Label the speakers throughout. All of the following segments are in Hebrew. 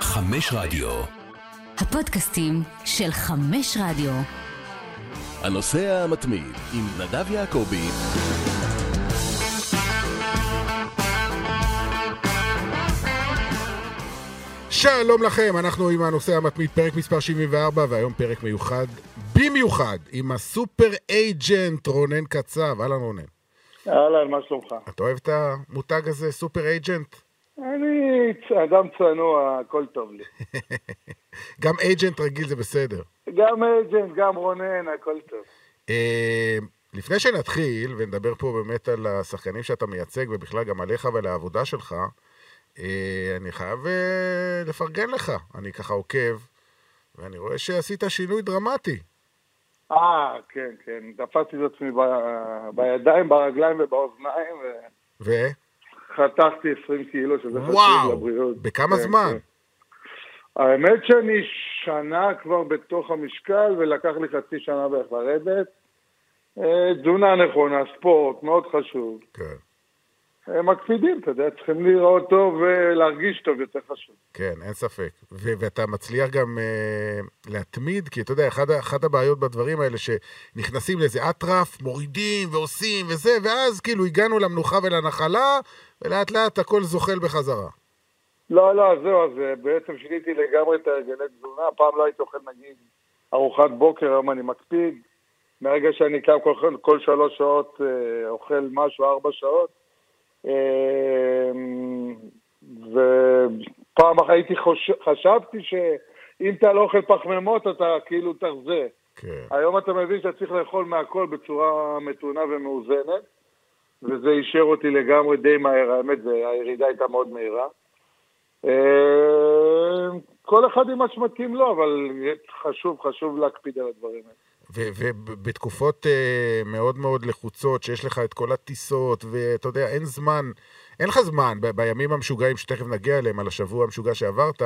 Speaker 1: חמש רדיו.
Speaker 2: הפודקאסטים של חמש רדיו.
Speaker 1: הנוסע המתמיד עם נדב יעקבי.
Speaker 3: שלום לכם, אנחנו עם הנושא המתמיד, פרק מספר 74, והיום פרק מיוחד, במיוחד, עם הסופר אייג'נט רונן קצב. אהלן רונן.
Speaker 4: אהלן, מה שלומך?
Speaker 3: אתה אוהב את המותג הזה, סופר אייג'נט?
Speaker 4: אני אדם צנוע, הכל טוב לי.
Speaker 3: גם אייג'נט רגיל זה בסדר.
Speaker 4: גם אייג'נט, גם רונן, הכל טוב.
Speaker 3: אה, לפני שנתחיל, ונדבר פה באמת על השחקנים שאתה מייצג, ובכלל גם עליך ועל העבודה שלך, אה, אני חייב אה, לפרגן לך. אני ככה עוקב, ואני רואה שעשית שינוי דרמטי.
Speaker 4: אה, כן, כן. תפסתי את עצמי ב- בידיים, ברגליים ובאוזניים,
Speaker 3: ו?
Speaker 4: וחתכתי 20 קילו, שזה חשוב
Speaker 3: וואו!
Speaker 4: לבריאות.
Speaker 3: בכמה
Speaker 4: כן,
Speaker 3: זמן?
Speaker 4: כן. האמת שאני שנה כבר בתוך המשקל, ולקח לי חצי שנה בערך לרדת. אה, תזונה נכונה, ספורט, מאוד חשוב.
Speaker 3: כן.
Speaker 4: הם מקפידים, אתה יודע, צריכים לראות טוב ולהרגיש טוב, יותר חשוב.
Speaker 3: כן, אין ספק. ו- ואתה מצליח גם uh, להתמיד, כי אתה יודע, אחד, אחת הבעיות בדברים האלה, שנכנסים לאיזה אטרף, מורידים ועושים וזה, ואז כאילו הגענו למנוחה ולנחלה, ולאט לאט הכל זוחל בחזרה.
Speaker 4: לא, לא, זהו, אז אה, בעצם שיניתי לגמרי את הרגלי תזונה. פעם לא הייתי אוכל נגיד ארוחת בוקר, היום אני מקפיד. מהרגע שאני קם כל, כל שלוש שעות אה, אוכל משהו, ארבע שעות. אה, ופעם הייתי חוש... חשבתי שאם אתה לא אוכל פחמימות אתה כאילו תרזה.
Speaker 3: כן.
Speaker 4: היום אתה מבין שאתה צריך לאכול מהכל בצורה מתונה ומאוזנת, וזה אישר אותי לגמרי די מהר, האמת, זה, הירידה הייתה מאוד מהירה. אה, כל אחד עם מה שמתאים לו, אבל חשוב, חשוב להקפיד על הדברים האלה.
Speaker 3: ובתקופות uh, מאוד מאוד לחוצות, שיש לך את כל הטיסות, ואתה יודע, אין זמן, אין לך זמן, בימים המשוגעים שתכף נגיע אליהם, על השבוע המשוגע שעברת,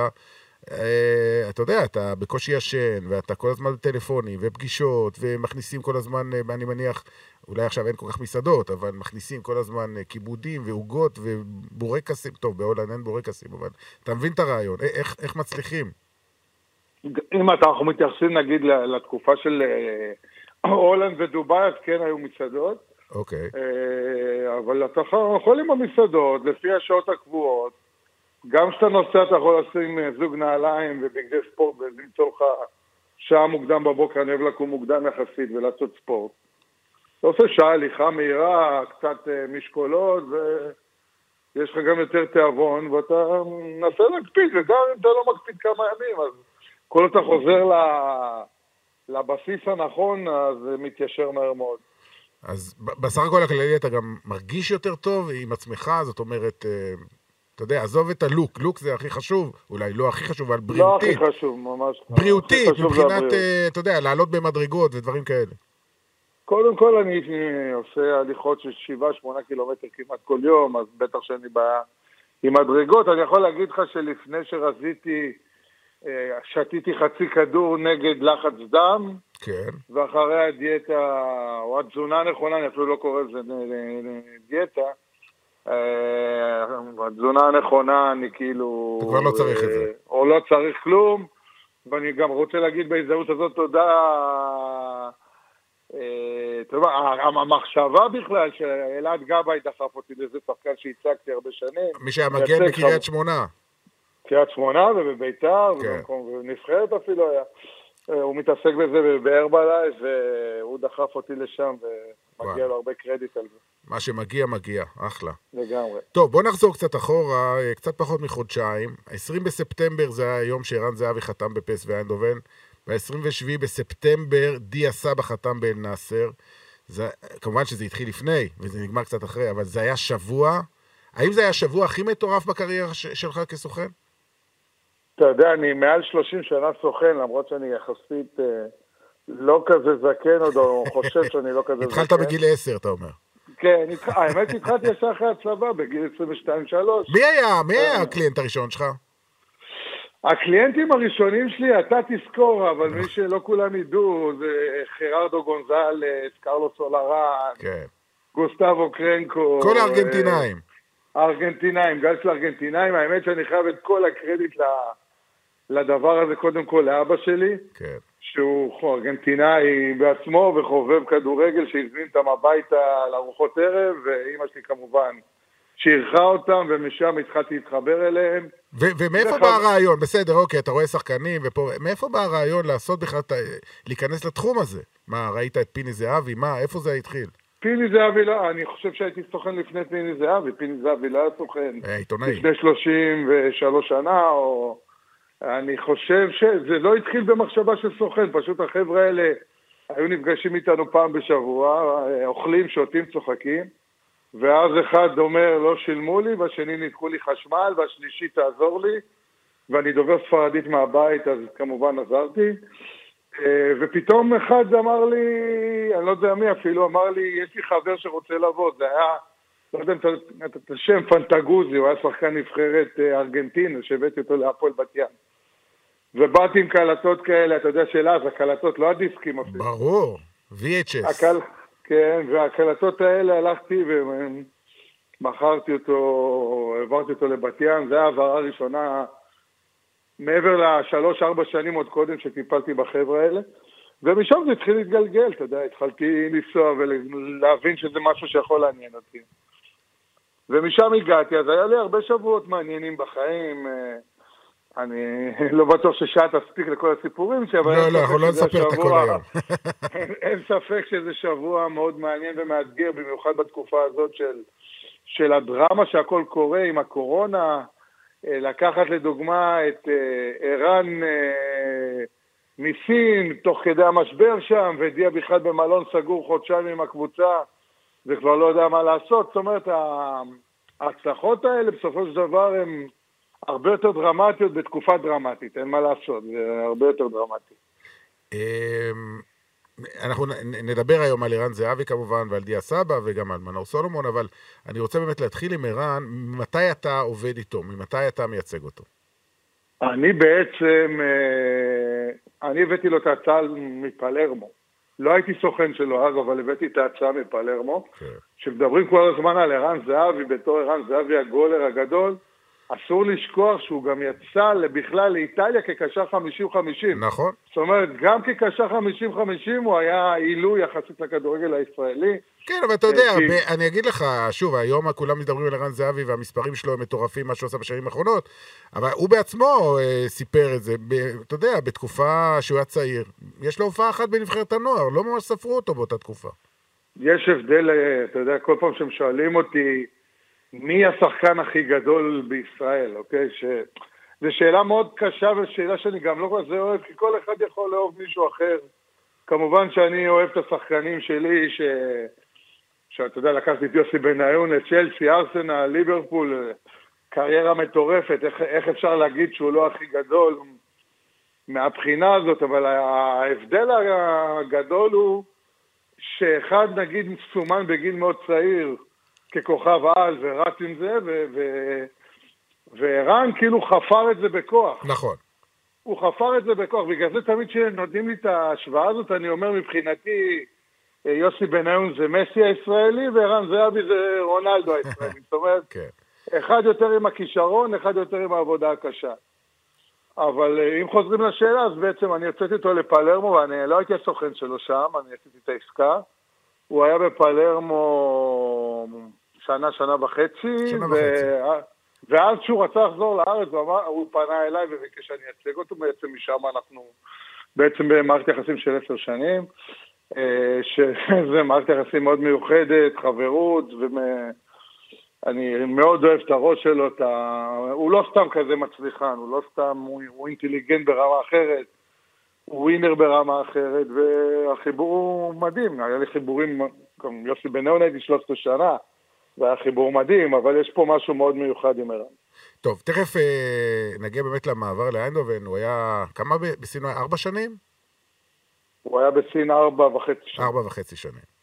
Speaker 3: אתה יודע, אתה בקושי ישן, ואתה כל הזמן בטלפונים, ופגישות, ומכניסים כל הזמן, uh, אני מניח, אולי עכשיו אין כל כך מסעדות, אבל מכניסים כל הזמן uh, כיבודים ועוגות ובורקסים, טוב, בהולנד אין בורקסים, אבל אתה מבין את הרעיון, איך, איך מצליחים?
Speaker 4: אם אתה- אנחנו מתייחסים נגיד לתקופה של אה, הולנד ודובאי, אז כן היו מסעדות,
Speaker 3: אוקיי,
Speaker 4: אה, אבל אתה יכול עם המסעדות, לפי השעות הקבועות. גם כשאתה נוסע אתה יכול לשים אה, זוג נעליים ובגדי ספורט ולמצוא לך שעה מוקדם בבוקר, אני אוהב לקום מוקדם יחסית ולעשות ספורט. אתה עושה שעה הליכה מהירה, קצת אה, משקולות, ויש לך גם יותר תיאבון, ואתה מנסה להקפיד, וגם אם אתה לא מקפיד כמה ימים, אז כל עוד אתה חוזר. לבסיס הנכון, אז זה מתיישר מהר מאוד.
Speaker 3: אז בסך הכל הכללי אתה גם מרגיש יותר טוב עם עצמך, זאת אומרת, אה, אתה יודע, עזוב את הלוק, לוק זה הכי חשוב, אולי לא הכי חשוב, אבל
Speaker 4: לא הכי
Speaker 3: בריאותית,
Speaker 4: חשוב, ממש.
Speaker 3: בריאותית, מבחינת. אה, אתה יודע, לעלות במדרגות ודברים כאלה.
Speaker 4: קודם כל אני עושה הליכות של 7-8 קילומטר כמעט כל יום, אז בטח שאני בא עם מדרגות. אני יכול להגיד לך שלפני שרזיתי, אה, שתיתי חצי כדור נגד לחץ דם,
Speaker 3: כן,
Speaker 4: ואחרי הדיאטה, או התזונה הנכונה, אני אפילו לא קורא לזה דיאטה, התזונה הנכונה, אני כאילו...
Speaker 3: אתה כבר לא צריך את זה.
Speaker 4: אה, או לא צריך כלום, ואני גם רוצה להגיד בהזדמנות הזאת תודה... אה, אתה יודע, המחשבה בכלל שאלעד גבאי דחף אותי לזה שחקן שהצגתי הרבה שנים.
Speaker 3: מי שהיה מגן בקריית. שמונה.
Speaker 4: קריית שמונה ובביתר,
Speaker 3: כן.
Speaker 4: ובנבחרת אפילו היה. אה, הוא מתעסק בזה בהרבלייז, והוא דחף אותי לשם,
Speaker 3: וואו.
Speaker 4: לו הרבה קרדיט על זה,
Speaker 3: מה שמגיע, מגיע, אחלה.
Speaker 4: לגמרי.
Speaker 3: טוב, בוא נחזור קצת אחורה, אה, קצת פחות מחודשיים. 20 בספטמבר זה היה היום שערן זהבי חתם בפס ואיינדובן. ב-27 בספטמבר דיה סבא חתם באל נאסר. זה, כמובן שזה התחיל לפני, וזה נגמר קצת אחרי, אבל זה היה שבוע. האם זה היה השבוע הכי מטורף בקריירה ש- שלך כסוכן?
Speaker 4: אתה יודע, אני מעל 30 שנה סוכן, למרות שאני יחסית אה, לא כזה זקן עוד, או חושב שאני לא כזה זקן.
Speaker 3: התחלת בגיל 10, אתה אומר.
Speaker 4: כן, האמת שהתחלתי ישר אחרי הצבא, בגיל 22-3.
Speaker 3: מי היה, מי היה
Speaker 4: אה.
Speaker 3: הקליינט הראשון שלך?
Speaker 4: הקליינטים הראשונים שלי, אתה תזכור, אבל מי שלא כולם ידעו, זה חררדו גונזלס, קרלוס סולראן,
Speaker 3: כן.
Speaker 4: גוסטבו קרנקו.
Speaker 3: כל הארגנטינאים.
Speaker 4: הארגנטינאים, גל של הארגנטינאים, האמת שאני חייב את כל הקרדיט לדבר הזה, קודם כל לאבא שלי,
Speaker 3: כן.
Speaker 4: שהוא ארגנטינאי בעצמו וחובב כדורגל שהזמין אותם הביתה לארוחות ערב, ואימא שלי כמובן שאירחה אותם, ומשם התחלתי להתחבר אליהם.
Speaker 3: ו- ומאיפה בא הרעיון? בסדר, אוקיי, אתה רואה שחקנים ופה, מאיפה בא הרעיון לעשות בכלל, להיכנס לתחום הזה? מה, ראית את פיני זהבי? מה, איפה זה התחיל?
Speaker 4: פיני זהבי לא, אני חושב שהייתי סוכן לפני פיני זהבי, פיני זהבי לא היה סוכן.
Speaker 3: היה עיתונאי.
Speaker 4: לפני 33 שנה, או... אני חושב שזה לא התחיל במחשבה של סוכן, פשוט החבר'ה האלה היו נפגשים איתנו פעם בשבוע, אוכלים, שותים, צוחקים, ואז אחד אומר לא שילמו לי, והשני ניתקו לי חשמל, והשלישי תעזור לי, ואני דובר ספרדית מהבית, אז כמובן עזרתי. ופתאום אחד אמר לי, אני לא יודע מי אפילו, אמר לי, יש לי חבר שרוצה לעבוד, זה היה, לא יודע אם אתה את השם, פנטגוזי, הוא היה שחקן נבחרת ארגנטינה, שהבאתי אותו להפועל בת ים. ובאתי עם קלטות כאלה, אתה יודע של אז, הקלטות, לא הדיסקים אפילו.
Speaker 3: ברור, VHS.
Speaker 4: הקל... כן, והקלטות האלה הלכתי ומכרתי אותו, העברתי אותו לבת ים, זו הייתה העברה ראשונה מעבר לשלוש-ארבע שנים עוד קודם שטיפלתי בחבר'ה האלה. ומשם זה התחיל להתגלגל, אתה יודע, התחלתי לנסוע ולהבין שזה משהו שיכול לעניין אותי. ומשם הגעתי, אז היה לי הרבה שבועות מעניינים בחיים. אני לא בטוח ששעה תספיק לכל הסיפורים שלי,
Speaker 3: אבל... לא, לא, אנחנו לא נספר את הכל היום.
Speaker 4: אין, אין ספק שזה שבוע מאוד מעניין ומאתגר, במיוחד בתקופה הזאת של, של הדרמה שהכל קורה עם הקורונה. לקחת לדוגמה את ערן מסין, תוך כדי המשבר שם, והדיע בכלל במלון סגור חודשיים עם הקבוצה, וכבר לא יודע מה לעשות. זאת אומרת, ההצלחות האלה בסופו של דבר הן הרבה יותר דרמטיות בתקופה דרמטית, אין מה לעשות, זה הרבה יותר דרמטי.
Speaker 3: אנחנו נדבר היום על ערן זהבי כמובן, ועל דיה סבא, וגם על מנור סולומון, אבל אני רוצה באמת להתחיל עם ערן, ממתי אתה עובד איתו? ממתי אתה מייצג אותו?
Speaker 4: אני בעצם, אני הבאתי לו את ההצעה מפלרמו. לא הייתי סוכן שלו אז, אבל הבאתי את ההצעה מפלרמו. כן. שמדברים כל הזמן על ערן זהבי, בתור ערן זהבי הגולר הגדול, אסור לשכוח שהוא גם יצא בכלל לאיטליה כקשר 50-50.
Speaker 3: נכון.
Speaker 4: זאת אומרת, גם כקשר 50-50 הוא היה עילוי יחסית לכדורגל הישראלי.
Speaker 3: כן, אבל אתה יודע, כי... אני אגיד לך, שוב, היום כולם מדברים על ערן זהבי והמספרים שלו הם מטורפים, מה שהוא עושה בשנים האחרונות, אבל הוא בעצמו אה, סיפר את זה, ב, אתה יודע, בתקופה שהוא היה צעיר. יש לו הופעה אחת בנבחרת הנוער, לא ממש ספרו אותו באותה תקופה.
Speaker 4: יש הבדל, אתה יודע, כל פעם שהם שואלים אותי, מי השחקן הכי גדול בישראל, אוקיי? ש... זו שאלה מאוד קשה ושאלה שאני גם לא כזה אוהב, כי כל אחד יכול לאהוב מישהו אחר. כמובן שאני אוהב את השחקנים שלי, ש... שאתה יודע, לקחתי את יוסי בניון, את צ'לסי, ארסנל, ליברפול, קריירה מטורפת, איך, איך אפשר להגיד שהוא לא הכי גדול מהבחינה הזאת, אבל ההבדל הגדול הוא שאחד נגיד סומן בגיל מאוד צעיר, ככוכב על ורץ עם זה, וערן כאילו חפר את זה בכוח.
Speaker 3: נכון.
Speaker 4: הוא חפר את זה בכוח, בגלל זה תמיד כשנותנים לי את ההשוואה הזאת, אני אומר מבחינתי, אה, יוסי בניון זה מסי הישראלי, וערן זהבי זה רונלדו הישראלי. זאת אומרת, כן. אחד יותר עם הכישרון, אחד יותר עם העבודה הקשה. אבל אה, אם חוזרים לשאלה, אז בעצם אני יוצאתי איתו לפלרמו, ואני לא הייתי הסוכן שלו שם, אני עשיתי את העסקה. הוא היה בפלרמו שנה, שנה וחצי.
Speaker 3: שנה וחצי.
Speaker 4: ואז כשהוא רצה לחזור לארץ, הוא, אמר, הוא פנה אליי וביקש שאני אייצג אותו, בעצם משם אנחנו בעצם במערכת יחסים של עשר שנים, אה, שזה מערכת יחסים מאוד מיוחדת, חברות, ואני מאוד אוהב את הראש שלו, את ה... הוא לא סתם כזה מצליחן, הוא לא סתם, הוא, הוא אינטליגנט ברמה אחרת, הוא ווינר ברמה אחרת, והחיבור הוא מדהים, היה לי חיבורים, גם יוסי בניון הייתי 13 שנה, והיה חיבור מדהים, אבל יש פה משהו מאוד מיוחד עם ערן.
Speaker 3: טוב, תכף אה, נגיע באמת למעבר לאיינדובן, הוא היה, כמה היה? ארבע שנים?
Speaker 4: הוא היה בסין ארבע וחצי שנים.
Speaker 3: ארבע וחצי שנים.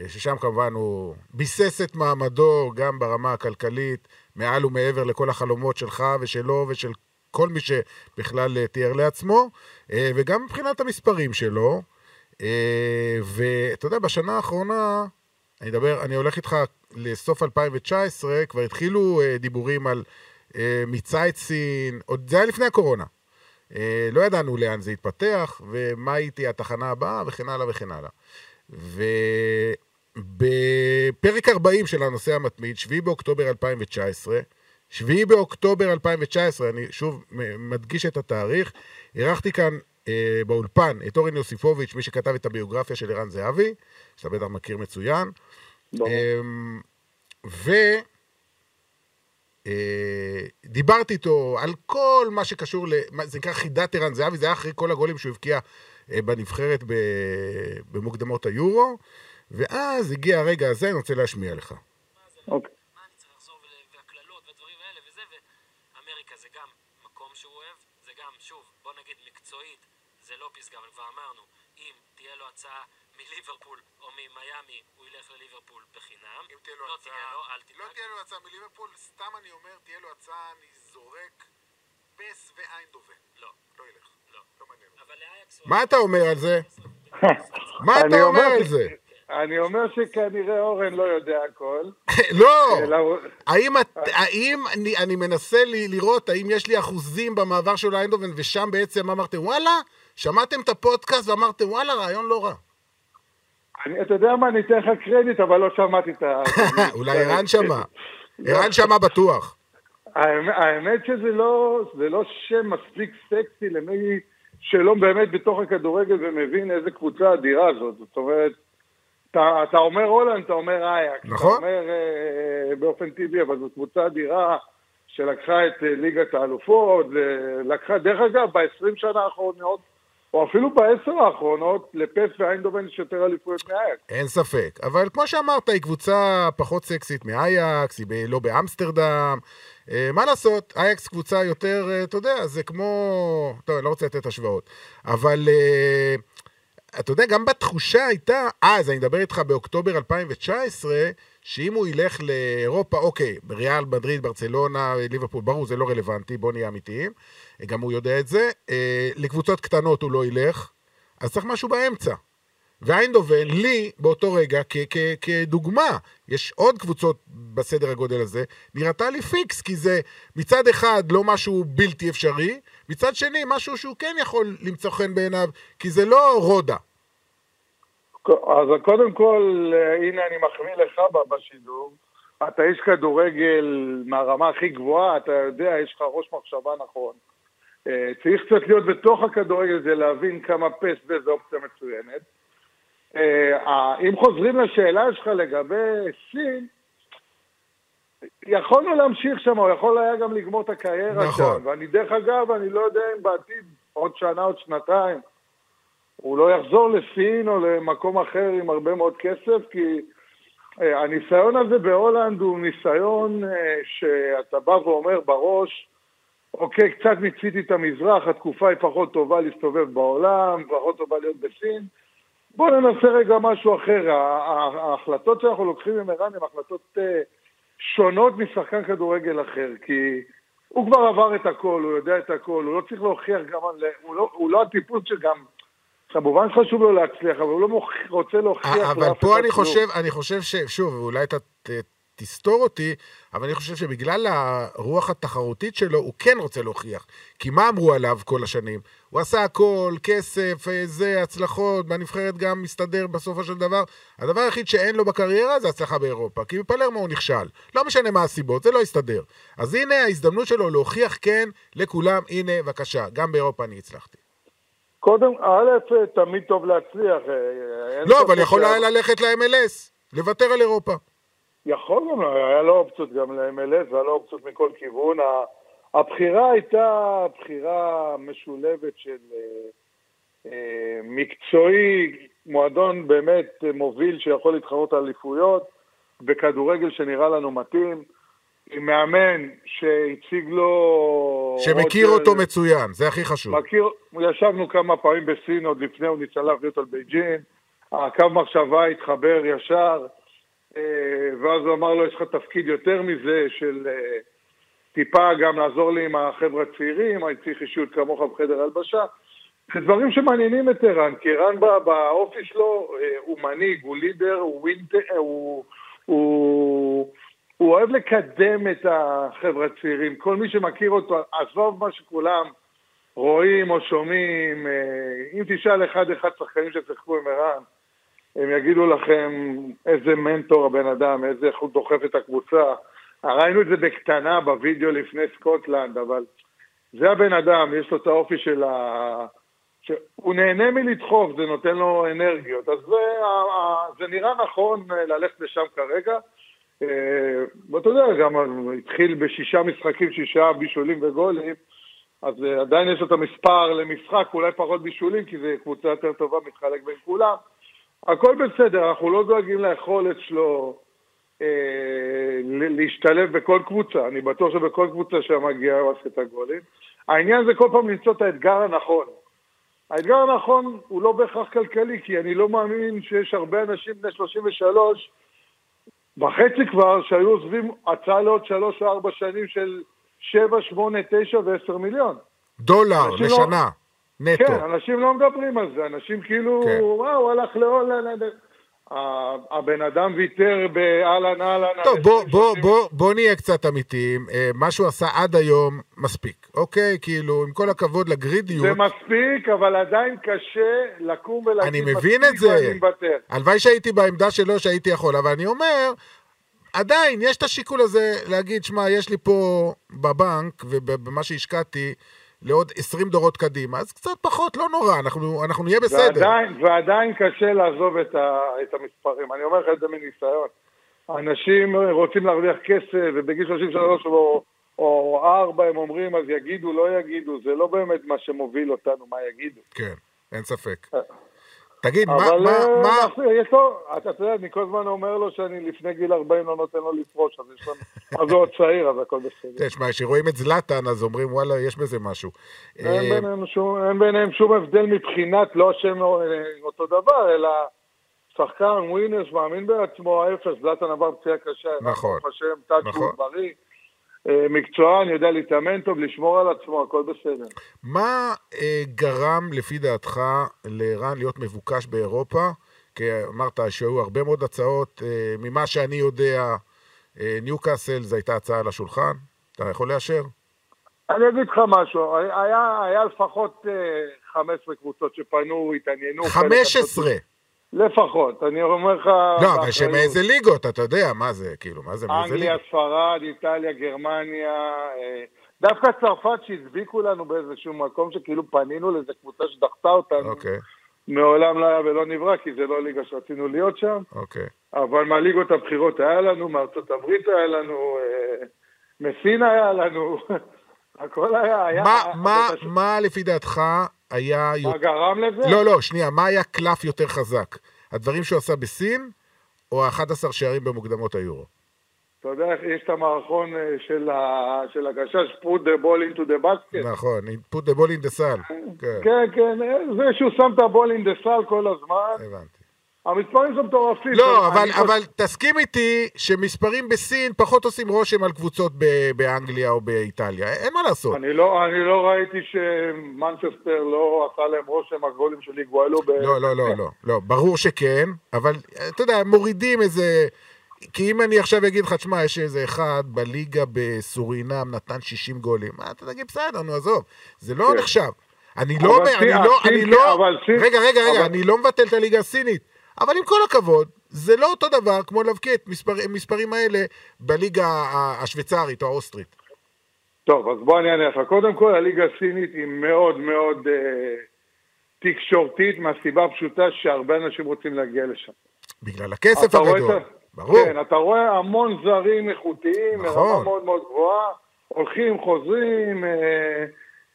Speaker 3: אה, ששם כמובן הוא ביסס את מעמדו גם ברמה הכלכלית, מעל ומעבר לכל החלומות שלך ושלו ושל כל מי שבכלל אה, תיאר לעצמו, אה, וגם מבחינת המספרים שלו. ואתה יודע, בשנה האחרונה, אני אדבר, אני הולך איתך לסוף 2019, כבר התחילו דיבורים על את סין, עוד זה היה לפני הקורונה. אה, לא ידענו לאן זה יתפתח, ומה הייתי התחנה הבאה, וכן הלאה וכן הלאה. ובפרק 40 של הנושא המתמיד, 7 באוקטובר 2019, 7 באוקטובר 2019, אני שוב מדגיש את התאריך, אירחתי כאן אה, באולפן את אורן יוסיפוביץ', מי שכתב את הביוגרפיה של ערן זהבי, שאתה בטח מכיר מצוין. אה, ודיברתי אה, איתו על כל מה שקשור, ל, זה נקרא חידת ערן זהבי, זה היה אחרי כל הגולים שהוא הבקיע אה, בנבחרת במוקדמות היורו, ואז הגיע הרגע הזה, אני רוצה להשמיע לך.
Speaker 5: אוקיי. הצעה מליברפול או ממיאמי, הוא ילך לליברפול בחינם. אם תהיה לו לא הצעה... תהיה לו, אל תדאג.
Speaker 3: לא תהיה לו הצעה מליברפול, סתם אני אומר, תהיה לו הצעה, אני זורק פס ואיינדובן.
Speaker 5: לא.
Speaker 3: לא ילך.
Speaker 5: לא.
Speaker 3: לא מעניין.
Speaker 5: אבל לאייקס...
Speaker 3: מה אתה אומר על זה? מה אתה אומר על זה?
Speaker 4: אני אומר שכנראה אורן לא יודע הכל.
Speaker 3: לא! האם, האם אני, אני מנסה לי, לראות האם יש לי אחוזים במעבר של איינדובן, ושם בעצם אמרתם, וואלה, שמעתם את הפודקאסט ואמרתם, וואלה, רעיון לא רע.
Speaker 4: אני, אתה יודע מה, אני אתן לך קרדיט, אבל לא שמעתי את ה...
Speaker 3: אולי ערן שמע. ערן שמע בטוח.
Speaker 4: האמת שזה לא, לא שם מספיק סקסי למי שלא באמת בתוך הכדורגל ומבין איזה קבוצה אדירה זאת. זאת אומרת, אתה, אתה אומר הולנד, אתה אומר אייקס.
Speaker 3: נכון.
Speaker 4: אתה אומר אה, באופן טבעי, אבל זו קבוצה אדירה שלקחה את אה, ליגת האלופות, לקחה, דרך אגב, ב-20 שנה האחרונות, או אפילו בעשר האחרונות, לפס ואיינדובן יש יותר אליפויות מאייקס.
Speaker 3: אין ספק, אבל כמו שאמרת, היא קבוצה פחות סקסית מאייקס, היא ב- לא באמסטרדם. אה, מה לעשות, אייקס קבוצה יותר, אה, אתה יודע, זה כמו... טוב, אני לא רוצה לתת השוואות, אבל... אה, אתה יודע, גם בתחושה הייתה, אז, אני מדבר איתך באוקטובר 2019, שאם הוא ילך לאירופה, אוקיי, ריאל, מדריד, ברצלונה, ליברפול, ברור, זה לא רלוונטי, בוא נהיה אמיתיים, גם הוא יודע את זה. אה, לקבוצות קטנות הוא לא ילך, אז צריך משהו באמצע. ואיינדובן, לי, באותו רגע, כדוגמה, יש עוד קבוצות בסדר הגודל הזה, נראתה לי פיקס, כי זה מצד אחד לא משהו בלתי אפשרי, מצד שני, משהו שהוא כן יכול למצוא חן בעיניו, כי זה לא רודה.
Speaker 4: אז קודם כל, הנה אני מחמיא לך בשידור. אתה איש כדורגל מהרמה הכי גבוהה, אתה יודע, יש לך ראש מחשבה נכון. אה, צריך קצת להיות בתוך הכדורגל הזה, להבין כמה פס זה אופציה מצוינת. אה, אם חוזרים לשאלה שלך לגבי סין, יכולנו להמשיך שם, הוא יכול היה גם לגמור את הקריירה
Speaker 3: נכון.
Speaker 4: שם. ואני, דרך אגב, אני לא יודע אם בעתיד, עוד שנה, עוד שנתיים, הוא לא יחזור לסין או למקום אחר עם הרבה מאוד כסף, כי אה, הניסיון הזה בהולנד הוא ניסיון שאתה בא ואומר בראש, אוקיי, קצת מיציתי את המזרח, התקופה היא פחות טובה להסתובב בעולם, פחות טובה להיות בסין. בואו ננסה רגע משהו אחר. ההחלטות שאנחנו לוקחים עם ערן הן החלטות אה, שונות משחקן כדורגל אחר, כי הוא כבר עבר את הכל, הוא יודע את הכל, הוא לא צריך להוכיח גם, הוא לא, הוא לא הטיפוס שגם, כמובן שחשוב לו להצליח, אבל הוא לא מוכ... רוצה להוכיח
Speaker 3: אבל פה אני חושב, אני חושב ששוב, אולי אתה תסתור אותי, אבל אני חושב שבגלל הרוח התחרותית שלו, הוא כן רוצה להוכיח. כי מה אמרו עליו כל השנים? הוא עשה הכל, כסף, אה, זה, הצלחות, בנבחרת גם מסתדר בסופו של דבר. הדבר היחיד שאין לו בקריירה זה הצלחה באירופה, כי בפלרמו הוא נכשל. לא משנה מה הסיבות, זה לא יסתדר. אז הנה ההזדמנות שלו להוכיח כן לכולם, הנה, בבקשה, גם באירופה אני הצלחתי.
Speaker 4: קודם, א', תמיד טוב להצליח. אה,
Speaker 3: לא, אבל יכול היה ללכת ל-MLS, לוותר על אירופה.
Speaker 4: יכול גם, היה לו אופציות גם ל-MLS והיה לו אופציות מכל כיוון. הבחירה הייתה בחירה משולבת של אה, אה, מקצועי, מועדון באמת מוביל שיכול להתחרות על אליפויות, בכדורגל שנראה לנו מתאים, עם מאמן שהציג לו...
Speaker 3: שמכיר עוד, אותו מצוין, זה הכי חשוב.
Speaker 4: מכיר, ישבנו כמה פעמים בסין עוד לפני, הוא ניסה להביא אותו לבייג'ין, הקו מחשבה התחבר ישר. אה, ואז הוא אמר לו, יש לך תפקיד יותר מזה של אה, טיפה גם לעזור לי עם החבר'ה הצעירים, אני צריך אישיות כמוך בחדר הלבשה. זה דברים שמעניינים את ערן, כי ערן באופי שלו אה, הוא מנהיג, הוא לידר, הוא ווינטר, הוא, הוא הוא אוהב לקדם את החבר'ה הצעירים. כל מי שמכיר אותו, עזוב מה שכולם רואים או שומעים, אם תשאל אחד-אחד שחקנים ששיחקו עם ערן, הם יגידו לכם איזה מנטור הבן אדם, איזה איך הוא דוחף את הקבוצה. ראינו את זה בקטנה בווידאו לפני סקוטלנד, אבל זה הבן אדם, יש לו את האופי של ה... שהוא נהנה מלדחוף, זה נותן לו אנרגיות. אז זה, זה נראה נכון ללכת לשם כרגע. אה, ואתה יודע, גם התחיל בשישה משחקים, שישה בישולים וגולים, אז אה, עדיין יש לו את המספר למשחק, אולי פחות בישולים, כי זו קבוצה יותר טובה, מתחלק בין כולם. הכל בסדר, אנחנו לא דואגים ליכולת שלו אה, להשתלב בכל קבוצה. אני בטוח שבכל קבוצה שמגיעה הוא עושה את הגולים. העניין זה כל פעם למצוא את האתגר הנכון. האתגר הנכון הוא לא בהכרח כלכלי, כי אני לא מאמין שיש הרבה אנשים בני 33 וחצי כבר, שהיו עוזבים הצעה לעוד שלוש או ארבע שנים של שבע, שמונה, תשע ועשר מיליון.
Speaker 3: דולר לשנה, לא... נטו.
Speaker 4: כן, אנשים לא מדברים על זה, אנשים כאילו, כן. וואו, הלך להולנד. הבן אדם ויתר באהלן אהלן.
Speaker 3: טוב, בוא, בוא, בוא, בוא נהיה קצת אמיתיים. אה, מה שהוא עשה עד היום מספיק, אוקיי? כאילו, עם כל הכבוד לגרידיות...
Speaker 4: זה מספיק, אבל עדיין קשה לקום ולהגיד
Speaker 3: אני מבין את זה. הלוואי שהייתי בעמדה שלו שהייתי יכול, אבל אני אומר... עדיין, יש את השיקול הזה להגיד, שמע, יש לי פה בבנק ובמה שהשקעתי, לעוד 20 דורות קדימה, אז קצת פחות, לא נורא, אנחנו, אנחנו נהיה בסדר.
Speaker 4: ועדיין, ועדיין קשה לעזוב את, ה, את המספרים, אני אומר לך את זה מניסיון. אנשים רוצים להרוויח כסף, ובגיל 33 או, או 4 הם אומרים, אז יגידו, לא יגידו, זה לא באמת מה שמוביל אותנו, מה יגידו.
Speaker 3: כן, אין ספק. אה, תגיד,
Speaker 4: מה...
Speaker 3: מה,
Speaker 4: אה,
Speaker 3: מה...
Speaker 4: יש לו, אתה יודע, אני כל הזמן אומר לו שאני לפני גיל 40 לא נותן לו לפרוש, אז יש לנו... אז הוא עוד צעיר, אז הכל בסדר.
Speaker 3: תשמע, כשרואים את זלאטן, אז אומרים, וואלה, יש בזה משהו.
Speaker 4: אין אה, ביניהם שום, הבדל מבחינת, לא השם אותו דבר, אלא שחקן, ווינר, שמאמין בעצמו, ההפך, זלאטן עבר פציעה קשה.
Speaker 3: נכון.
Speaker 4: נכון. נכון. בריא. אה, מקצוען, יודע להתאמן טוב, לשמור על עצמו, הכל בסדר.
Speaker 3: מה אה, גרם, לפי דעתך, לערן להיות מבוקש באירופה? כי אמרת שהיו הרבה מאוד הצעות. אה, ממה שאני יודע, אה, ניוקאסל זו הייתה הצעה על השולחן. אתה יכול לאשר?
Speaker 4: אני אגיד לך משהו, היה, היה לפחות אה, 15 קבוצות שפנו, התעניינו.
Speaker 3: 15?
Speaker 4: לפחות, אני אומר לך...
Speaker 3: לא, אבל שמאיזה ליגות, אתה יודע, מה זה, כאילו, מה זה, מאיזה ליגות?
Speaker 4: אנגליה, ספרד, איטליה, גרמניה, אה, דווקא צרפת שהדביקו לנו באיזשהו מקום שכאילו פנינו לאיזה קבוצה שדחתה אותנו.
Speaker 3: אוקיי.
Speaker 4: מעולם לא היה ולא נברא, כי זה לא ליגה שרצינו להיות שם.
Speaker 3: אוקיי.
Speaker 4: אבל מהליגות הבכירות היה לנו, מארצות הברית היה לנו, אה, מסין היה לנו, הכל היה... היה
Speaker 3: מה, מה, מה לפי דעתך היה...
Speaker 4: מה גרם לזה?
Speaker 3: לא, לא, שנייה, מה היה קלף יותר חזק? הדברים שהוא עשה בסין, או ה-11 שערים במוקדמות היורו?
Speaker 4: אתה יודע, יש את המערכון אה, של, ה... של הגשש, put the ball into the basket.
Speaker 3: נכון, put the ball in the sal.
Speaker 4: כן, כן, כן זה שהוא שם את הבול in the sal כל הזמן.
Speaker 3: הבנתי.
Speaker 4: המספרים שם מטורפים.
Speaker 3: לא, אבל, אבל תסכים איתי שמספרים בסין פחות עושים רושם על קבוצות באנגליה או באיטליה, אין מה לעשות.
Speaker 4: אני לא, אני לא ראיתי שמנצ'סטר לא עשה להם רושם הגולים של היגואלו. ב...
Speaker 3: לא, לא, לא, לא, לא, ברור שכן, אבל אתה יודע, מורידים איזה... כי אם אני עכשיו אגיד לך, תשמע, יש איזה אחד בליגה בסורינם נתן 60 גולים, מה אתה תגיד, בסדר, נו, עזוב, זה לא כן. נחשב. אני לא אומר, אני לא, אני לא, רגע, רגע, רגע, אני לא מבטל את הליגה הסינית. אבל עם כל הכבוד, זה לא אותו דבר כמו להבקיע את מספר, המספרים האלה בליגה השוויצרית או האוסטרית.
Speaker 4: טוב, אז בוא אני אענה לך. קודם כל, הליגה הסינית היא מאוד מאוד אה, תקשורתית, מהסיבה הפשוטה שהרבה אנשים רוצים להגיע לשם.
Speaker 3: בגלל הכסף הגדול, את... ברור.
Speaker 4: כן, אתה רואה המון זרים איכותיים, נכון. מרמה מאוד מאוד גבוהה, הולכים, חוזרים, אה,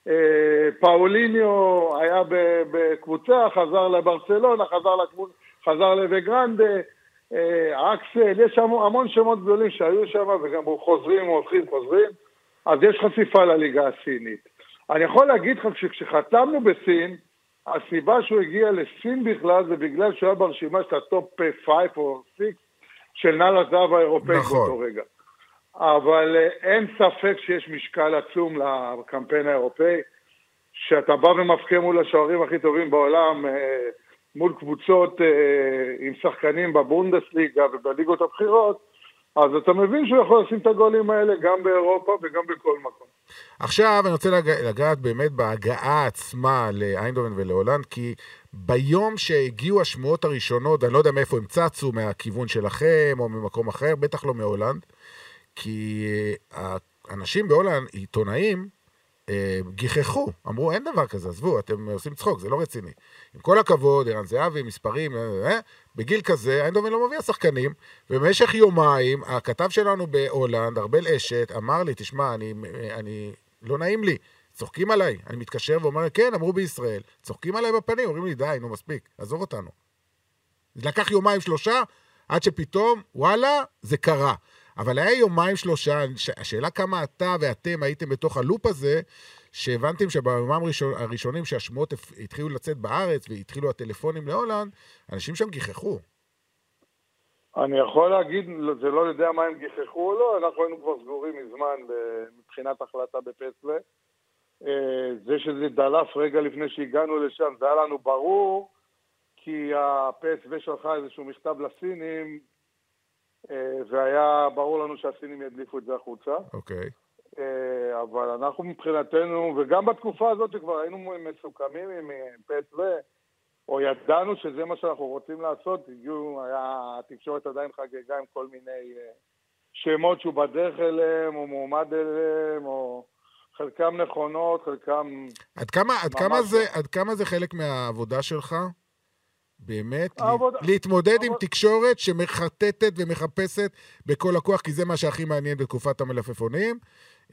Speaker 4: אה, פאוליניו היה בקבוצה, חזר לברצלונה, חזר לקבוצה. חזר לווגרנדה, אה, אקסל, יש שם המון שמות גדולים שהיו שם וגם חוזרים, הולכים, חוזרים, אז יש חשיפה לליגה הסינית. אני יכול להגיד לך שכשחתמנו בסין, הסיבה שהוא הגיע לסין בכלל זה בגלל שהוא היה ברשימה של ה top 5 או 6 של נעל הזהב האירופאי נכון. באותו רגע. אבל אה, אין ספק שיש משקל עצום לקמפיין האירופאי, שאתה בא ומבקיע מול השוערים הכי טובים בעולם, אה, מול קבוצות אה, עם שחקנים בבונדסליגה ובליגות הבכירות, אז אתה מבין שהוא יכול לשים את הגולים האלה גם באירופה וגם בכל מקום.
Speaker 3: עכשיו אני רוצה לג... לגעת באמת בהגעה עצמה לאיינדובן ולהולנד, כי ביום שהגיעו השמועות הראשונות, אני לא יודע מאיפה הם צצו, מהכיוון שלכם או ממקום אחר, בטח לא מהולנד, כי האנשים בהולנד, עיתונאים, אה, גיחכו, אמרו, אין דבר כזה, עזבו, אתם עושים צחוק, זה לא רציני. עם כל הכבוד, ערן זהבי, מספרים, אה, אה, בגיל כזה, איינדובן לא מביא שחקנים, ובמשך יומיים, הכתב שלנו בהולנד, ארבל אשת, אמר לי, תשמע, אני, אני, לא נעים לי, צוחקים עליי. אני מתקשר ואומר, כן, אמרו בישראל, צוחקים עליי בפנים, אומרים לי, די, נו, מספיק, עזוב אותנו. לקח יומיים, שלושה, עד שפתאום, וואלה, זה קרה. אבל היה יומיים שלושה, השאלה כמה אתה ואתם הייתם בתוך הלופ הזה, שהבנתם שביומיים הראשון, הראשונים שהשמועות התחילו לצאת בארץ והתחילו הטלפונים להולנד, אנשים שם גיחכו.
Speaker 4: אני יכול להגיד, זה לא יודע מה הם גיחכו או לא, אנחנו היינו כבר סגורים מזמן מבחינת החלטה בפסלה. אה, זה שזה דלף רגע לפני שהגענו לשם, זה היה לנו ברור, כי הפסו שלחה איזשהו מכתב לסינים והיה ברור לנו שהסינים ידליפו את זה החוצה.
Speaker 3: אוקיי.
Speaker 4: אה, אבל אנחנו מבחינתנו, וגם בתקופה הזאת שכבר היינו מסוכמים עם פסו, או ידענו שזה מה שאנחנו רוצים לעשות, הגיעו, היה, התקשורת עדיין חגגה עם כל מיני אה, שמות שהוא בדרך אליהם, או מועמד אליהם, או חלקם נכונות, חלקם...
Speaker 3: עד כמה, עד כמה, זה, לא. עד כמה זה חלק מהעבודה שלך? באמת, העבודה, להתמודד העבודה. עם תקשורת שמחטטת ומחפשת בכל הכוח, כי זה מה שהכי מעניין בתקופת המלפפונים,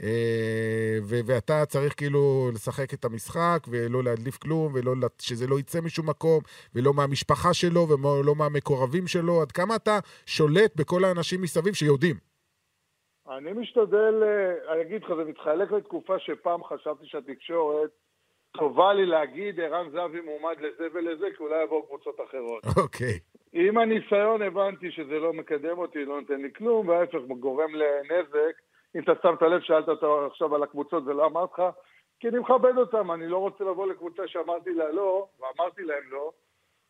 Speaker 3: אה, ואתה צריך כאילו לשחק את המשחק, ולא להדליף כלום, ושזה לא יצא משום מקום, ולא מהמשפחה שלו, ולא מהמקורבים שלו. עד כמה אתה שולט בכל האנשים מסביב שיודעים?
Speaker 4: אני משתדל, אה, אני אגיד לך, זה מתחלק לתקופה שפעם חשבתי שהתקשורת טובה לי להגיד ערן זהבי מועמד לזה ולזה, כי אולי יבואו קבוצות אחרות.
Speaker 3: אוקיי. Okay.
Speaker 4: עם הניסיון הבנתי שזה לא מקדם אותי, לא נותן לי כלום, וההפך גורם לנזק. אם אתה שם את הלב, שאלת אותו עכשיו על הקבוצות ולא אמרת לך, כי אני מכבד אותם, אני לא רוצה לבוא לקבוצה שאמרתי לה לא, ואמרתי להם לא,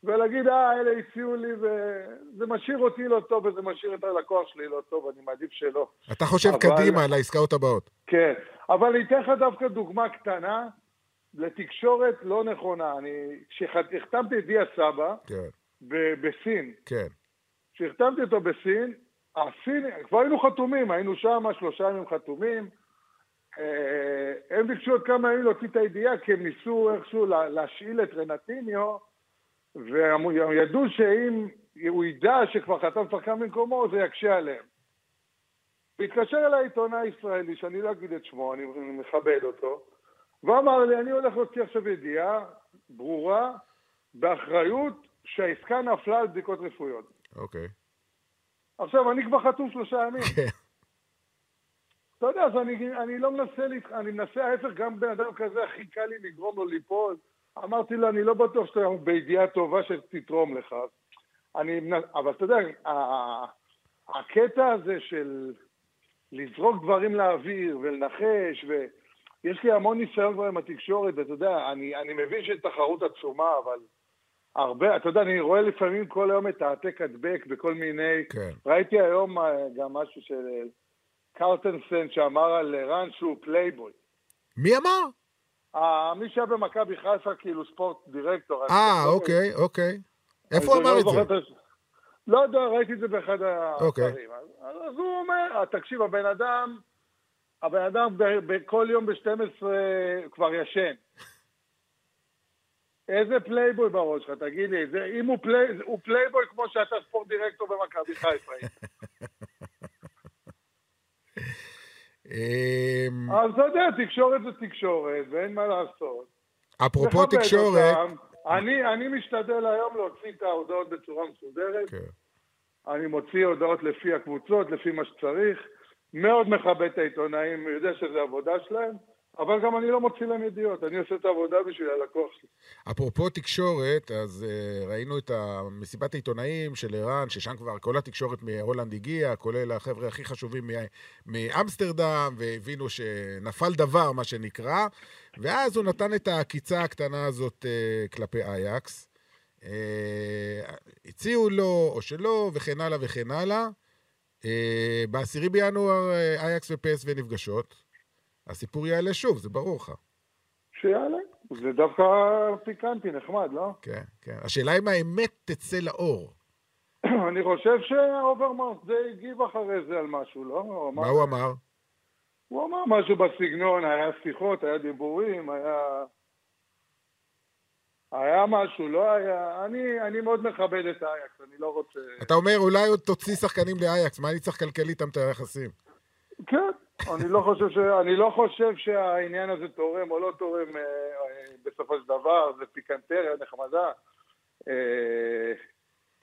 Speaker 4: ולהגיד, אה, אלה הציעו לי, וזה משאיר אותי לא טוב, וזה משאיר את הלקוח שלי לא טוב, אני מעדיף שלא.
Speaker 3: אתה חושב אבל... קדימה לעסקאות הבאות.
Speaker 4: כן, אבל אני אתן לך דווקא דוגמה קטנה לתקשורת לא נכונה. אני, כשהחתמתי את דיה סבא,
Speaker 3: כן.
Speaker 4: בסין,
Speaker 3: כן.
Speaker 4: כשהחתמתי אותו בסין, הסין, כבר היינו חתומים, היינו שם שלושה ימים חתומים. אה, הם ביקשו עוד כמה ימים להוציא את הידיעה, כי הם ניסו איכשהו להשאיל את רנטיניו, והם ידעו שאם הוא ידע שכבר חתם שחקן במקומו, זה יקשה עליהם. והתקשר אליי עיתונאי ישראלי, שאני לא אגיד את שמו, אני מכבד אותו, ואמר לי, אני הולך להוציא עכשיו ידיעה ברורה, באחריות, שהעסקה נפלה על בדיקות רפואיות.
Speaker 3: אוקיי. Okay.
Speaker 4: עכשיו, אני כבר חתום שלושה ימים. כן. אתה יודע, אז אני, אני לא מנסה, אני מנסה ההפך, גם בן אדם כזה, הכי קל לי לגרום לו ליפול. אמרתי לו, אני לא בטוח שאתה בידיעה טובה שתתרום לך. אני, אבל אתה יודע, הקטע הזה של לזרוק דברים לאוויר ולנחש, ויש לי המון ניסיון כבר עם התקשורת, ואתה יודע, אני, אני מבין שיש תחרות עצומה, אבל הרבה, אתה יודע, אני רואה לפעמים כל היום את העתק הדבק בכל מיני...
Speaker 3: כן.
Speaker 4: ראיתי היום אה, גם משהו של אה, קרטנסן שאמר על רן שהוא פלייבוי.
Speaker 3: מי אמר?
Speaker 4: אה, מי שהיה במכבי חיפה, כאילו sport director.
Speaker 3: אה, אוקיי, אוקיי. איפה הוא אמר לא את זה?
Speaker 4: לא יודע, ראיתי את זה באחד
Speaker 3: אוקיי.
Speaker 4: האתרים. אז הוא אומר, תקשיב, הבן אדם, הבן אדם כל יום ב-12 כבר ישן. איזה פלייבוי בראש שלך, תגיד לי, זה, אם הוא, פלי, הוא פלייבוי כמו שאתה sport director במכבי חיפה.
Speaker 3: אמ,
Speaker 4: אז אתה יודע, תקשורת זה תקשורת, ואין מה לעשות.
Speaker 3: אפרופו תקשורת...
Speaker 4: אני, אני משתדל היום להוציא את ההודעות בצורה מסודרת. כן. אני מוציא הודעות לפי הקבוצות, לפי מה שצריך. מאוד מכבד את העיתונאים, יודע שזו עבודה שלהם. אבל גם אני לא מוציא להם ידיעות, אני עושה את העבודה בשביל הלקוח שלי.
Speaker 3: אפרופו תקשורת, אז uh, ראינו את מסיבת העיתונאים של ערן, ששם כבר כל התקשורת מהולנד הגיעה, כולל החבר'ה הכי חשובים מאמסטרדם, והבינו שנפל דבר, מה שנקרא, ואז הוא נתן את העקיצה הקטנה הזאת uh, כלפי אייקס. Uh, הציעו לו, או שלא, וכן הלאה וכן הלאה. אה, בעשירי בינואר אה, אייקס ופסו נפגשות. הסיפור יעלה שוב, זה ברור לך.
Speaker 4: שיעלה. זה דווקא פיקנטי, נחמד, לא?
Speaker 3: כן, כן. השאלה אם האמת תצא לאור.
Speaker 4: אני חושב שאוברמארס די הגיב אחרי זה על משהו, לא?
Speaker 3: מה הוא אמר?
Speaker 4: הוא אמר משהו בסגנון, היה שיחות, היה דיבורים, היה... היה משהו, לא היה... אני, אני מאוד מכבד את אייקס, אני לא רוצה...
Speaker 3: אתה אומר, אולי עוד תוציא שחקנים לאייקס, מה אני צריך לקלקל איתם את היחסים?
Speaker 4: כן, אני לא חושב, ש... אני לא חושב שהעניין הזה תורם או לא תורם אה, אה, בסופו של דבר, זה פיקנטריה נחמדה. אה,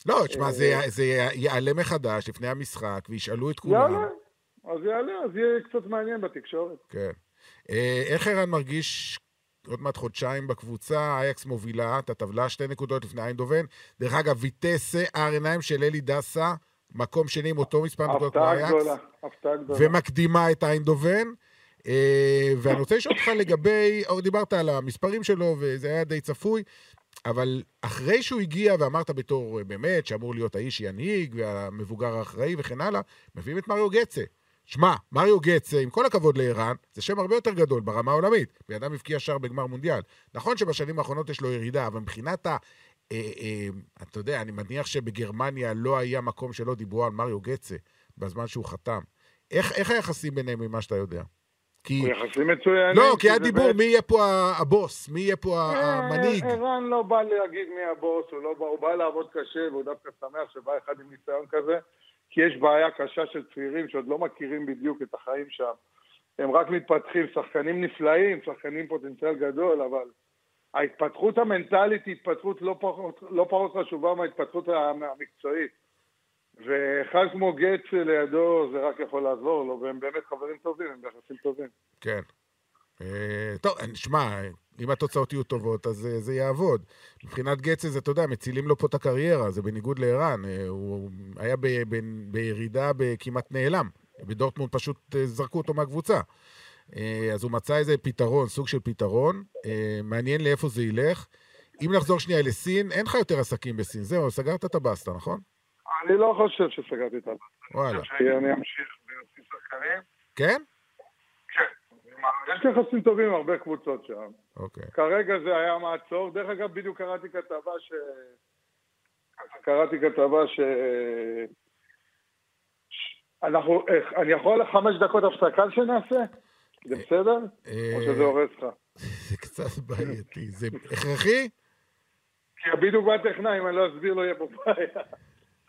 Speaker 3: לא, תשמע, זה, זה יעלה מחדש לפני המשחק, וישאלו את כולם.
Speaker 4: יעלה, אז יעלה, אז יהיה קצת מעניין בתקשורת.
Speaker 3: כן. אה, איך ערן מרגיש עוד מעט חודשיים בקבוצה, אייקס מובילה את הטבלה, שתי נקודות לפני איינדובן. דרך אגב, ויטסה, העיניים של אלי דסה, מקום שני עם אותו מספר נקודות כמו
Speaker 4: הפתעה
Speaker 3: אייקס,
Speaker 4: גדולה, הפתעה גדולה.
Speaker 3: ומקדימה את איינדובן. אה, ואני רוצה לשאול אותך לגבי, או דיברת על המספרים שלו, וזה היה די צפוי, אבל אחרי שהוא הגיע ואמרת בתור אה, באמת, שאמור להיות האיש ינהיג, והמבוגר האחראי וכן הלאה, מביאים את מריו גצה. שמע, מריו גצה, עם כל הכבוד לערן, זה שם הרבה יותר גדול ברמה העולמית. בן אדם הבקיע שער בגמר מונדיאל. נכון שבשנים האחרונות יש לו ירידה, אבל מבחינת ה... אה, אה, אתה יודע, אני מניח שבגרמניה לא היה מקום שלא דיברו על מריו גצה בזמן שהוא חתם. איך, איך היחסים ביניהם ממה שאתה יודע? כי...
Speaker 4: יחסים מצוינים.
Speaker 3: לא, כי היה דיבור מי יהיה פה הבוס, מי יהיה פה
Speaker 4: אה,
Speaker 3: המנהיג.
Speaker 4: ערן לא בא להגיד מי הבוס, לא הוא בא לעבוד קשה, והוא דווקא שמח שבא אחד עם ניסיון כזה, כי יש בעיה קשה של צעירים שעוד לא מכירים בדיוק את החיים שם. הם רק מתפתחים, שחקנים נפלאים, שחקנים פוטנציאל גדול, אבל ההתפתחות המנטלית היא התפתחות לא פחות, לא פחות חשובה מההתפתחות המקצועית. ואחד כמו גץ לידו זה רק יכול לעזור לו, והם באמת חברים טובים, הם ביחסים טובים.
Speaker 3: כן. אה, טוב, שמע, אם התוצאות יהיו טובות, אז אה, זה יעבוד. מבחינת גצה, אתה יודע, מצילים לו פה את הקריירה, זה בניגוד לערן. אה, הוא היה ב, ב, בירידה כמעט נעלם. בדורטמונד פשוט זרקו אותו מהקבוצה. אז הוא מצא איזה פתרון, סוג של פתרון. מעניין לאיפה זה ילך. אם נחזור שנייה לסין, אין לך יותר עסקים בסין. זהו, סגרת את הבסטה, נכון?
Speaker 4: אני לא חושב שסגרתי את הבא.
Speaker 3: וואלה.
Speaker 4: שאני אמשיך להוציא שחקנים.
Speaker 3: כן?
Speaker 4: יש לי יחסים טובים עם הרבה קבוצות שם.
Speaker 3: אוקיי.
Speaker 4: כרגע זה היה מעצור. דרך אגב, בדיוק קראתי כתבה ש... קראתי כתבה ש... אנחנו... אני יכול חמש דקות הפסקה שנעשה? זה בסדר?
Speaker 3: אה,
Speaker 4: או שזה הורס לך?
Speaker 3: זה קצת בעייתי. זה הכרחי?
Speaker 4: כי בדיוק בא טכנאי, אם אני לא אסביר לו יהיה פה בעיה.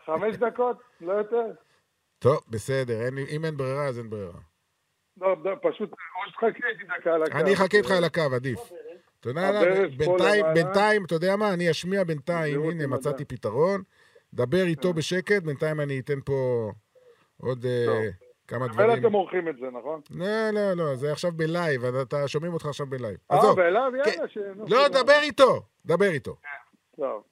Speaker 4: חמש דקות? לא יותר?
Speaker 3: טוב, בסדר. אם אין ברירה, אז אין ברירה.
Speaker 4: לא, לא, פשוט, או שתחכה איתי דקה על הקו.
Speaker 3: אני אחכה איתך על הקו, עדיף. אתה יודע, בינתיים. בינתיים, אתה יודע מה? אני אשמיע בינתיים, הנה, מצאתי. פתרון. דבר איתו בשקט, בינתיים אני אתן פה עוד אה. כמה
Speaker 4: אבל
Speaker 3: דברים.
Speaker 4: אתם עורכים את זה, נכון?
Speaker 3: לא, לא, לא, זה עכשיו ב live, אתה שומעים אותך עכשיו ב
Speaker 4: live.
Speaker 3: אה.
Speaker 4: ואליו?
Speaker 3: כן.
Speaker 4: יאללה. ש-
Speaker 3: לא. דבר איתו, דבר איתו.
Speaker 4: טוב.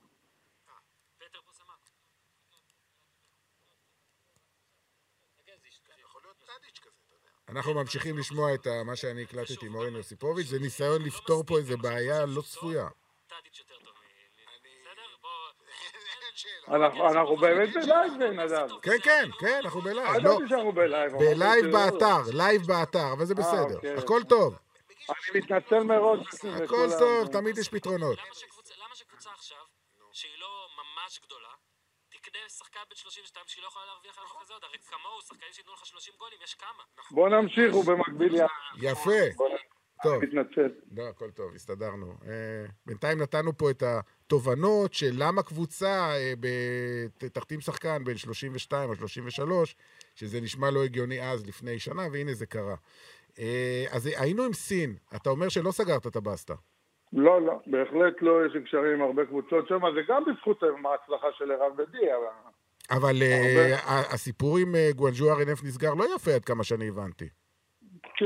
Speaker 3: אנחנו ממשיכים לשמוע את מה שאני הקלטתי עם אורן יוסיפוביץ', זה ניסיון לפתור פה איזה בעיה לא צפויה.
Speaker 4: אנחנו באמת ב live, נדב.
Speaker 3: כן, כן, כן, אנחנו ב live.
Speaker 4: לא
Speaker 3: לא,
Speaker 4: ידעתי שאנחנו ב
Speaker 3: live.
Speaker 4: ב live
Speaker 3: באתר, live באתר, אבל זה בסדר.
Speaker 4: אוקיי,
Speaker 3: הכל. טוב,
Speaker 4: אני מתנצל מראש.
Speaker 3: הכל. טוב, תמיד יש פתרונות.
Speaker 5: למה שקבוצה, עכשיו, שהיא לא ממש גדולה, שחקן בן 32 שהיא לא יכולה להרוויח עליו כזה עוד? הרי כמוהו, שחקנים שייתנו לך 30 גולים, יש כמה.
Speaker 4: בוא נמשיך, הוא במקביל יחד.
Speaker 3: יפה. טוב,
Speaker 4: מתנצל.
Speaker 3: לא, הכל טוב, הסתדרנו. אה, בינתיים נתנו פה את התובנות של למה קבוצה אה, ב- תחתים שחקן בין 32 או 33, שזה נשמע לא הגיוני אז, לפני שנה, והנה זה קרה. אה, אז היינו עם סין, אתה אומר שלא סגרת את הבסטה.
Speaker 4: לא, לא, בהחלט לא, יש לי קשרים עם הרבה קבוצות שם, זה גם בזכות ההצלחה של ערן ודיה. אבל-
Speaker 3: אבל אה, הסיפור עם אה, גואנג'ו ארנף נסגר לא יפה עד כמה שאני הבנתי.
Speaker 4: כי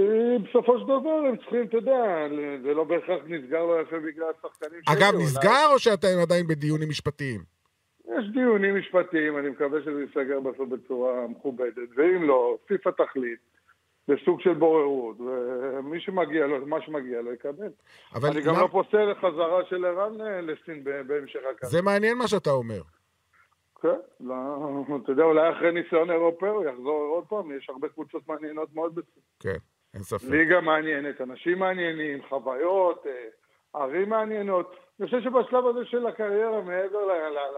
Speaker 4: בסופו של דבר הם צריכים, אתה יודע, זה לא בהכרח נסגר לא יפה בגלל השחקנים
Speaker 3: אגב,
Speaker 4: שהיו, אולי-
Speaker 3: נסגר או שאתם עדיין בדיונים משפטיים?
Speaker 4: יש דיונים משפטיים, אני מקווה שזה ייסגר בסוף בצורה מכובדת, ואם לא, פיפ"א תחליט. זה סוג של בוררות, ומי שמגיע לו, מה שמגיע לו יקבל. אני גם לא פוסל חזרה של ערן אה, לסין בהמשך הקו.
Speaker 3: זה מעניין מה שאתה אומר.
Speaker 4: כן, לא, אתה יודע, אולי אחרי ניסיון אירופאי הוא יחזור עוד פעם, יש הרבה קבוצות מעניינות מאוד בסוף.
Speaker 3: כן, אין ספק.
Speaker 4: ליגה מעניינת, אנשים מעניינים, חוויות, אה, ערים מעניינות. אני חושב שבשלב הזה של הקריירה, מעבר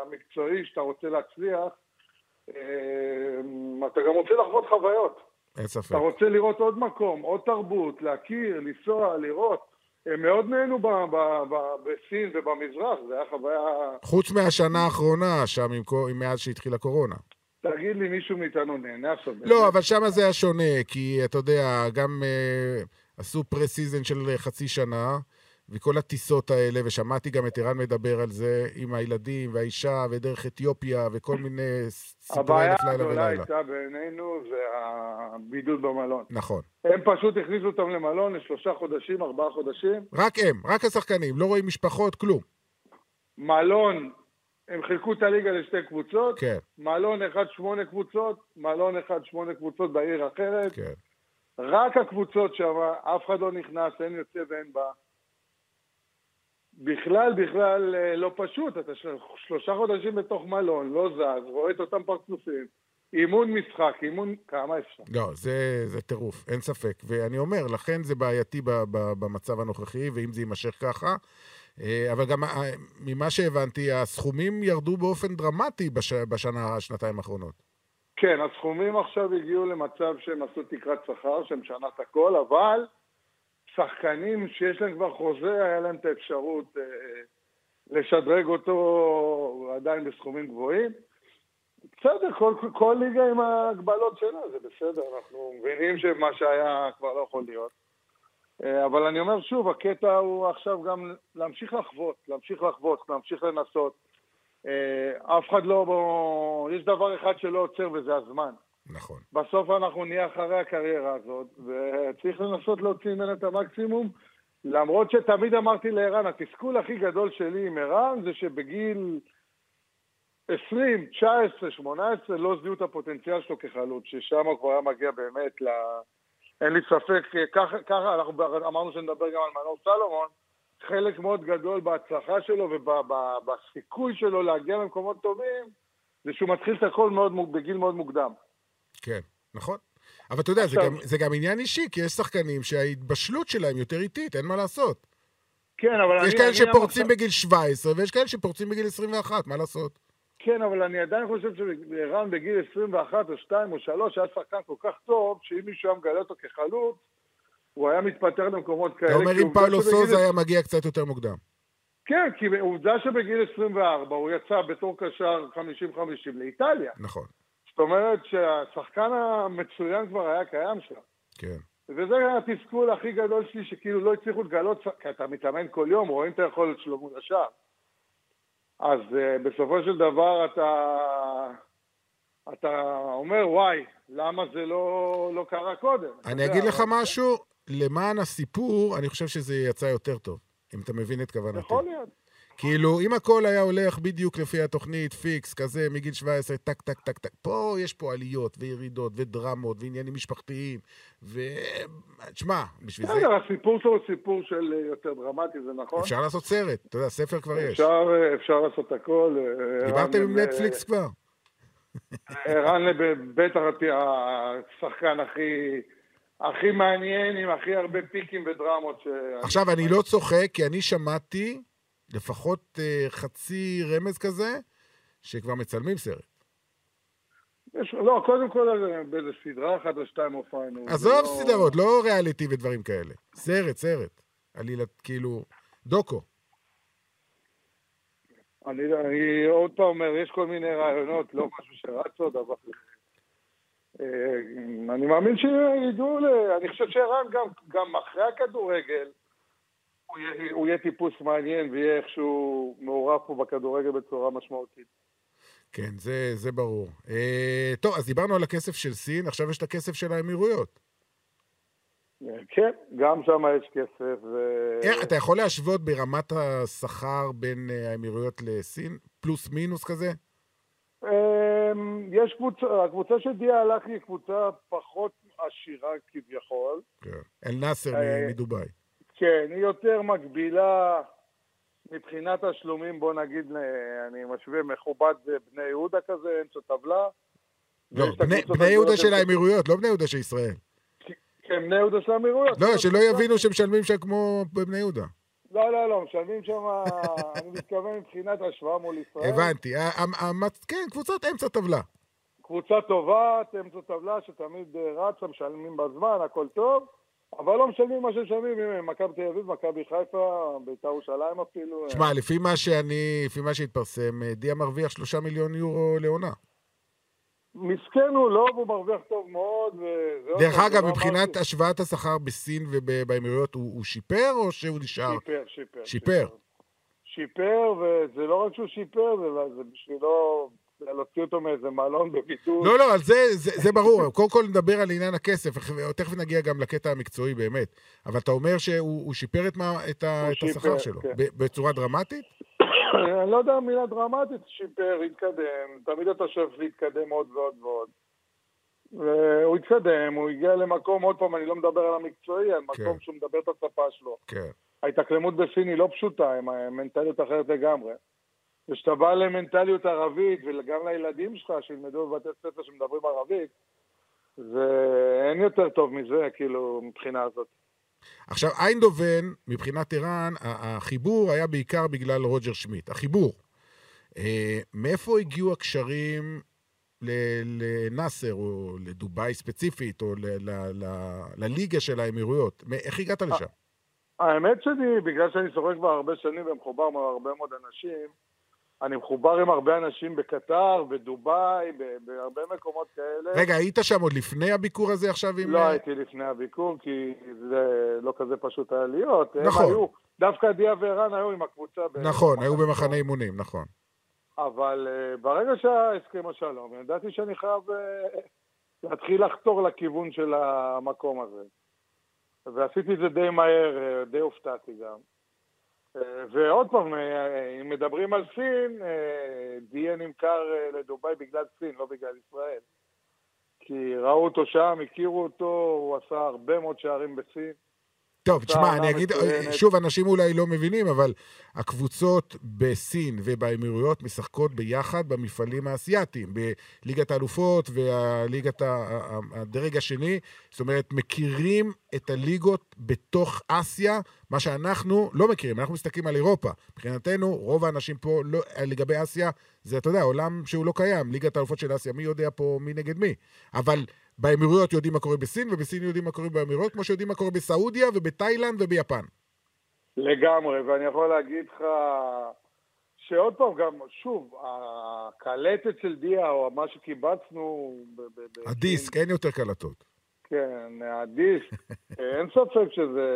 Speaker 4: למקצועי שאתה רוצה להצליח, אה, אתה גם רוצה לחוות חוויות.
Speaker 3: אין ספק.
Speaker 4: אתה רוצה לראות עוד מקום, עוד תרבות, להכיר, לנסוע, לראות. הם מאוד נהנו ב- ב- ב- בסין ובמזרח, זה היה חוויה...
Speaker 3: חוץ מהשנה האחרונה, שם עם עם מאז שהתחילה קורונה.
Speaker 4: תגיד לי, מישהו מאיתנו נהנה עכשיו?
Speaker 3: לא, אבל שם זה היה שונה, כי אתה יודע, גם אה, עשו פרה-סיזן של חצי שנה, וכל הטיסות האלה, ושמעתי גם את ערן מדבר על זה, עם הילדים והאישה, ודרך אתיופיה, וכל מיני סיפורי
Speaker 4: הבעיה
Speaker 3: אלף לילה
Speaker 4: הגדולה
Speaker 3: ולילה.
Speaker 4: הייתה בעינינו זה הבידוד במלון.
Speaker 3: נכון.
Speaker 4: הם פשוט הכניסו אותם למלון לשלושה חודשים, ארבעה חודשים.
Speaker 3: רק הם, רק השחקנים, לא רואים משפחות, כלום.
Speaker 4: מלון, הם חילקו את הליגה לשתי קבוצות.
Speaker 3: כן,
Speaker 4: מלון אחד שמונה קבוצות, מלון אחד שמונה קבוצות בעיר אחרת.
Speaker 3: כן.
Speaker 4: רק הקבוצות שם, אף אחד לא נכנס, אין יוצא ואין בא. בכלל, בכלל אה, לא פשוט, אתה של- שלושה חודשים בתוך מלון, לא זז, רואה את אותם פרצופים. אימון משחק, אימון, כמה אפשר?
Speaker 3: לא, זה, זה טירוף, אין ספק. ואני אומר, לכן זה בעייתי ב, ב, במצב הנוכחי, ואם זה יימשך ככה. אה, אבל גם אה, ממה שהבנתי, הסכומים ירדו באופן דרמטי בש, בשנה, שנתיים האחרונות.
Speaker 4: כן, הסכומים עכשיו הגיעו למצב שהם עשו תקרת שכר, שמשנה את הכל, אבל שחקנים שיש להם כבר חוזה, היה להם את האפשרות אה, לשדרג אותו עדיין בסכומים גבוהים. בסדר, כל, כל ליגה עם ההגבלות שלה, זה בסדר, אנחנו מבינים שמה שהיה כבר לא יכול להיות. אה, אבל אני אומר שוב, הקטע הוא עכשיו גם להמשיך לחוות, להמשיך לחוות, להמשיך לנסות. אה, אף אחד לא... בו... יש דבר אחד שלא עוצר וזה הזמן.
Speaker 3: נכון.
Speaker 4: בסוף אנחנו נהיה אחרי הקריירה הזאת, וצריך לנסות להוציא ממנה את המקסימום, למרות שתמיד אמרתי לערן, התסכול הכי גדול שלי עם ערן זה שבגיל 20, 19, 18 לא זיהו את הפוטנציאל שלו כחלוץ, ששם הוא כבר היה מגיע באמת ל... אין לי ספק, ככה, אנחנו אמרנו שנדבר גם על מנור סלומון, חלק מאוד גדול בהצלחה שלו ובסיכוי שלו להגיע למקומות טובים, זה שהוא מתחיל את הכל מאוד, בגיל מאוד מוקדם.
Speaker 3: כן, נכון. אבל אתה יודע, זה
Speaker 4: עכשיו-
Speaker 3: גם, זה גם עניין אישי, כי יש שחקנים שההתבשלות שלהם יותר איטית, אין מה לעשות.
Speaker 4: כן, אבל אני...
Speaker 3: יש כאלה
Speaker 4: אני
Speaker 3: שפורצים
Speaker 4: המחשב-
Speaker 3: בגיל 17, ויש כאלה שפורצים בגיל 21, מה לעשות?
Speaker 4: כן, אבל אני עדיין חושב שערן בגיל 21 או 2 או 3 היה שחקן כל כך טוב, שאם מישהו היה מגלה אותו כחלוץ, הוא היה מתפטר למקומות כאלה.
Speaker 3: אתה אומר אם פאולו
Speaker 4: שבגיל-
Speaker 3: סוזה היה מגיע קצת יותר מוקדם.
Speaker 4: כן, כי עובדה שבגיל 24 הוא יצא בתור קשר 50-50 לאיטליה.
Speaker 3: נכון,
Speaker 4: זאת אומרת שהשחקן המצוין כבר היה קיים שם.
Speaker 3: כן.
Speaker 4: וזה התסכול הכי גדול שלי, שכאילו לא הצליחו לגלות, כי אתה מתאמן כל יום, רואים את היכולת שלו מול השאר. אז uh, בסופו של דבר אתה, אתה אומר, וואי, למה זה לא, לא קרה קודם?
Speaker 3: אני אגיד לך משהו, למען הסיפור, אני חושב שזה יצא יותר טוב, אם אתה מבין את כוונתי.
Speaker 4: יכול להיות.
Speaker 3: כאילו, אם הכל היה הולך בדיוק לפי התוכנית, פיקס, כזה, מגיל 17, טק, טק, טק, טק, פה יש פה עליות וירידות ודרמות ועניינים משפחתיים, ו... תשמע, בשביל זה
Speaker 4: בסדר, הסיפור שלו הוא סיפור של אה, יותר דרמטי, זה נכון.
Speaker 3: אפשר לעשות סרט, אתה יודע, ספר כבר יש.
Speaker 4: אפשר, אה, אפשר לעשות הכל. אה,
Speaker 3: דיברתם עם נטפליקס כבר?
Speaker 4: ערן בטח השחקן הכי... הכי מעניין, עם הכי הרבה פיקים ודרמות ש...
Speaker 3: עכשיו, אני לא צוחק, כי אני שמעתי לפחות אה, חצי רמז כזה, שכבר מצלמים סרט.
Speaker 4: יש, לא, קודם כל אה, באיזה סדרה אחת או שתיים הופענו.
Speaker 3: עזוב
Speaker 4: לא-
Speaker 3: סדרות, לא ריאליטי ודברים כאלה. סרט, סרט. עלילת, כאילו, דוקו.
Speaker 4: אני, אני עוד פעם אומר, יש כל מיני רעיונות, לא משהו שרץ עוד, אבל... אה, אני מאמין שידעו. אני חושב שערן גם, גם אחרי הכדורגל, הוא יהיה, הוא יהיה טיפוס מעניין ויהיה איכשהו מעורב פה בכדורגל בצורה משמעותית.
Speaker 3: כן, זה, זה ברור. אה, טוב, אז דיברנו על הכסף של סין, עכשיו יש את הכסף של האמירויות.
Speaker 4: אה, כן, גם שם יש כסף. ו...
Speaker 3: איך, אתה יכול להשוות ברמת השכר בין אה, האמירויות לסין? פלוס מינוס כזה?
Speaker 4: אמ, יש קבוצה, הקבוצה של דיה הלך היא קבוצה פחות עשירה כביכול.
Speaker 3: כן. אל נאסר
Speaker 4: אה,
Speaker 3: מ- מדובאי.
Speaker 4: כן, היא יותר מקבילה מבחינת תשלומים, בוא נגיד, אה, אני משווה מכובד בני יהודה כזה, אמצע טבלה.
Speaker 3: לא, בני- בני יהודה של. האמירויות, לא בני יהודה של ישראל.
Speaker 4: כן, בני יהודה של האמירויות.
Speaker 3: לא, שלא יבינו שמשלמים שם כמו בבני יהודה.
Speaker 4: לא, לא, לא, משלמים שם, אני מתכוון מבחינת השוואה מול ישראל.
Speaker 3: הבנתי. כן, קבוצות אמצע טבלה.
Speaker 4: קבוצה טובה, אמצע טבלה שתמיד אה, רצה, משלמים בזמן, הכל טוב, אבל לא משלמים מה שמשלמים, מכבי תל אביב, מכבי חיפה, בית"ר ירושלים אפילו. אה,
Speaker 3: שמע, לפי מה שאני, לפי מה שהתפרסם, אה, דיה מרוויח שלושה מיליון יורו לעונה.
Speaker 4: מסכן הוא לא, והוא מרוויח טוב מאוד.
Speaker 3: דרך אגב,
Speaker 4: לא
Speaker 3: מבחינת. השוואת השכר בסין ובאמירויות, הוא שיפר או שהוא נשאר?
Speaker 4: שיפר, שיפר.
Speaker 3: שיפר.
Speaker 4: שיפר, וזה לא רק שהוא שיפר, זה, זה בשבילו להוציא אותו מאיזה מלון בבידוד.
Speaker 3: לא, לא, זה, זה, זה ברור. קודם כל נדבר על עניין הכסף, תכף נגיע גם לקטע המקצועי באמת. אבל אתה אומר שהוא הוא שיפר את, מה, את, ה,
Speaker 4: הוא
Speaker 3: את השכר שלו.
Speaker 4: כן.
Speaker 3: בצורה דרמטית?
Speaker 4: אני לא יודע מילה דרמטית, שיפר, התקדם, תמיד אתה שואף להתקדם עוד ועוד ועוד. והוא התקדם, הוא הגיע למקום, עוד פעם, אני לא מדבר על המקצועי, על מקום
Speaker 3: כן.
Speaker 4: שהוא מדבר את השפה שלו.
Speaker 3: כן.
Speaker 4: ההתאקלמות בסין היא לא פשוטה, עם מנטליות אחרת לגמרי. וכשאתה בא למנטליות ערבית, וגם לילדים שלך שילמדו בבתי ספר שמדברים ערבית, ואין יותר טוב מזה, כאילו, מבחינה הזאת.
Speaker 3: עכשיו, איינדובן, מבחינת ערן, החיבור היה בעיקר בגלל רוג'ר שמיט. החיבור. אה, מאיפה הגיעו הקשרים לנאסר, או לדובאי ספציפית, או לליגה של האמירויות? איך הגעת לשם?
Speaker 4: האמת שלי, בגלל שאני שוחק כבר הרבה שנים ומחובר עם הרבה מאוד אנשים, אני מחובר עם הרבה אנשים בקטר, בדובאי, בהרבה מקומות כאלה.
Speaker 3: רגע, היית שם עוד לפני הביקור הזה עכשיו עם...
Speaker 4: לא
Speaker 3: אה,
Speaker 4: הייתי לפני הביקור, כי זה לא כזה פשוט היה להיות.
Speaker 3: נכון.
Speaker 4: הם היו, דווקא דיה וערן היו עם הקבוצה.
Speaker 3: נכון, היו במחנה אימונים, נכון.
Speaker 4: אבל uh, ברגע שהיה הסכם השלום, ידעתי שאני חייב uh, להתחיל לחתור לכיוון של המקום הזה. ועשיתי את זה די מהר, די הופתעתי גם. Uh, ועוד פעם, uh, אם מדברים על סין, דיה נמכר לדובאי בגלל סין, לא בגלל ישראל. כי ראו אותו שם, הכירו אותו, הוא עשה הרבה מאוד שערים בסין.
Speaker 3: טוב, תשמע,
Speaker 4: עונה
Speaker 3: אני אגיד,
Speaker 4: מצוינת.
Speaker 3: שוב, אנשים אולי לא מבינים, אבל הקבוצות בסין ובאמירויות משחקות ביחד במפעלים האסייתיים, בליגת האלופות והליגת ה- הדרג השני. זאת אומרת, מכירים את הליגות בתוך אסיה, מה שאנחנו לא מכירים, אנחנו מסתכלים על אירופה. מבחינתנו, רוב האנשים פה, לא, לגבי אסיה, זה, אתה יודע, עולם שהוא לא קיים. ליגת האלופות של אסיה, מי יודע פה מי נגד מי? אבל באמירויות יודעים מה קורה בסין, ובסין יודעים מה קורה באמירויות, כמו שיודעים מה קורה בסעודיה ובתאילנד וביפן.
Speaker 4: לגמרי, ואני יכול להגיד לך שעוד פעם, גם, שוב, הקלטת של דיה, או מה שקיבצנו...
Speaker 3: הדיסק, אין יותר קלטות.
Speaker 4: כן, הדיסק, אין ספק שזה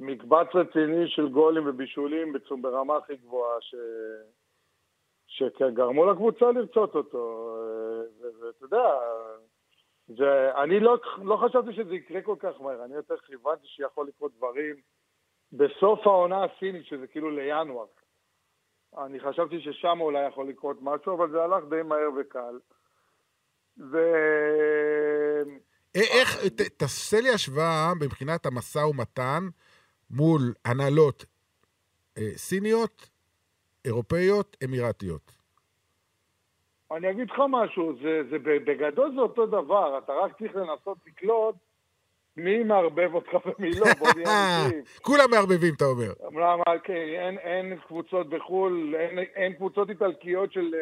Speaker 4: מקבץ רציני של גולים ובישולים ברמה הכי גבוהה, ש... שגרמו לקבוצה לרצות אותו. ו- ואתה יודע, זה, אני לא, לא חשבתי שזה יקרה כל כך מהר, אני יותר כיוונתי שיכול לקרות דברים בסוף העונה הסינית, שזה כאילו לינואר. אני חשבתי ששם אולי יכול לקרות משהו, אבל זה הלך די מהר וקל. ו...
Speaker 3: א- איך, ת- תעשה לי השוואה מבחינת המשא ומתן מול הנהלות אה, סיניות, אירופאיות, אמירתיות.
Speaker 4: אני אגיד לך משהו, זה, זה בגדול זה אותו דבר, אתה רק צריך לנסות לקלוט מי מערבב אותך ומי לא, בוא נהיה אמיתיים.
Speaker 3: כולם מערבבים, אתה אומר.
Speaker 4: למה, כן, אין, אין קבוצות בחו"ל, אין, אין קבוצות איטלקיות של אה,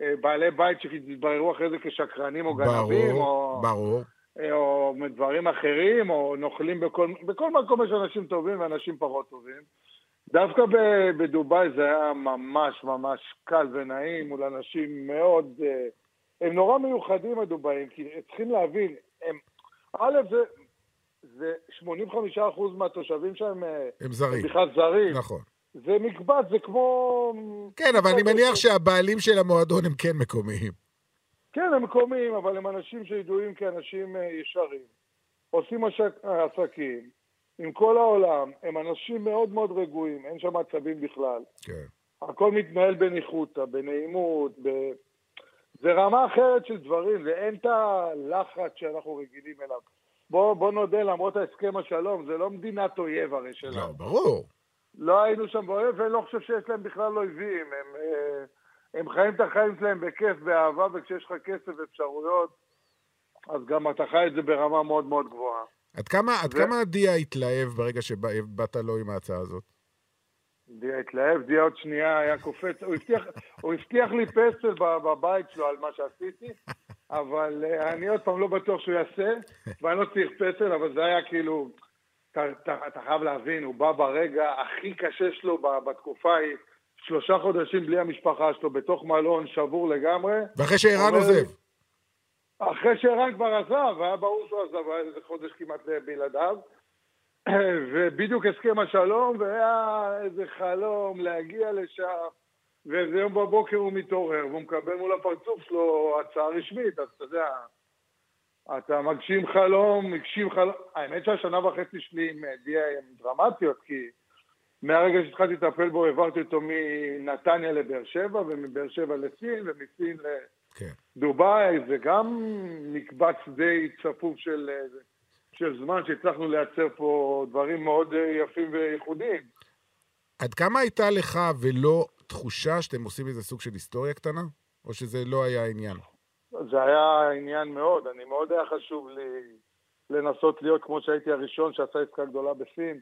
Speaker 4: אה, בעלי בית שהתבררו אחרי זה כשקרנים או גנבים,
Speaker 3: ברור,
Speaker 4: או,
Speaker 3: ברור.
Speaker 4: אה, או דברים אחרים, או נוכלים בכל, בכל מקום יש אנשים טובים ואנשים פחות טובים. דווקא בדובאי זה היה ממש ממש קל ונעים מול אנשים מאוד... אה, הם נורא מיוחדים הדובאים, כי צריכים להבין, הם... א', זה, זה 85% מהתושבים שם אה,
Speaker 3: הם
Speaker 4: הם
Speaker 3: זרים.
Speaker 4: בכלל זרים.
Speaker 3: נכון.
Speaker 4: זה מקבץ, זה כמו...
Speaker 3: כן, אבל אני מניח שהבעלים של המועדון הם כן מקומיים.
Speaker 4: כן, הם מקומיים, אבל הם אנשים שידועים כאנשים אה, ישרים. עושים עסקים עם כל העולם, הם אנשים מאוד מאוד רגועים, אין שם עצבים בכלל.
Speaker 3: כן.
Speaker 4: הכל מתנהל בניחותא, בנעימות, ב... זה רמה אחרת של דברים, ואין את הלחץ שאנחנו רגילים אליו. בוא, בוא נודה, למרות ההסכם השלום, זה לא מדינת אויב הרי
Speaker 3: לא,
Speaker 4: שלנו.
Speaker 3: ברור.
Speaker 4: לא היינו שם באויב, ואני לא חושב שיש להם בכלל אויבים. הם, אה, הם חיים את החיים שלהם בכיף, באהבה, וכשיש לך כסף ואפשרויות, אז גם אתה חי את זה ברמה מאוד מאוד גבוהה.
Speaker 3: עד כמה, עד
Speaker 4: ו-
Speaker 3: כמה דיה התלהב ברגע שבאת לו עם ההצעה הזאת?
Speaker 4: דיה התלהב, דיה עוד שנייה היה קופץ, הוא הבטיח, הוא הבטיח לי פסל בבית שלו על מה שעשיתי, אבל אה, אני עוד פעם לא בטוח שהוא יעשה, ואני לא צריך פסל, אבל זה היה כאילו, אתה, אתה, אתה חייב להבין, הוא בא ברגע הכי קשה שלו בתקופה ההיא, שלושה חודשים בלי המשפחה שלו, בתוך מלון שבור לגמרי.
Speaker 3: ואחרי שערן עוזב.
Speaker 4: אחרי שערן כבר עזב, היה ברור שהוא עזב, היה איזה חודש כמעט בלעדיו. ובדיוק הסכם השלום, והיה איזה חלום להגיע לשם, ואיזה יום בבוקר הוא מתעורר, והוא מקבל מול הפרצוף שלו הצעה רשמית, אז אתה יודע, אתה מגשים חלום, מגשים חלום. האמת שהשנה וחצי שלי עם דיה הן דרמטיות, כי מהרגע שהתחלתי לטפל בו, העברתי אותו מנתניה לבאר שבע, ומבאר שבע לסין, ומסין ל...
Speaker 3: כן.
Speaker 4: דובאי זה גם מקבץ די צפוף של, של זמן שהצלחנו לייצר פה דברים מאוד יפים וייחודיים.
Speaker 3: עד כמה הייתה לך ולא תחושה שאתם עושים איזה סוג של היסטוריה קטנה? או שזה לא היה העניין?
Speaker 4: זה היה עניין מאוד, אני מאוד היה חשוב לי לנסות להיות כמו שהייתי הראשון שעשה עסקה גדולה בסין.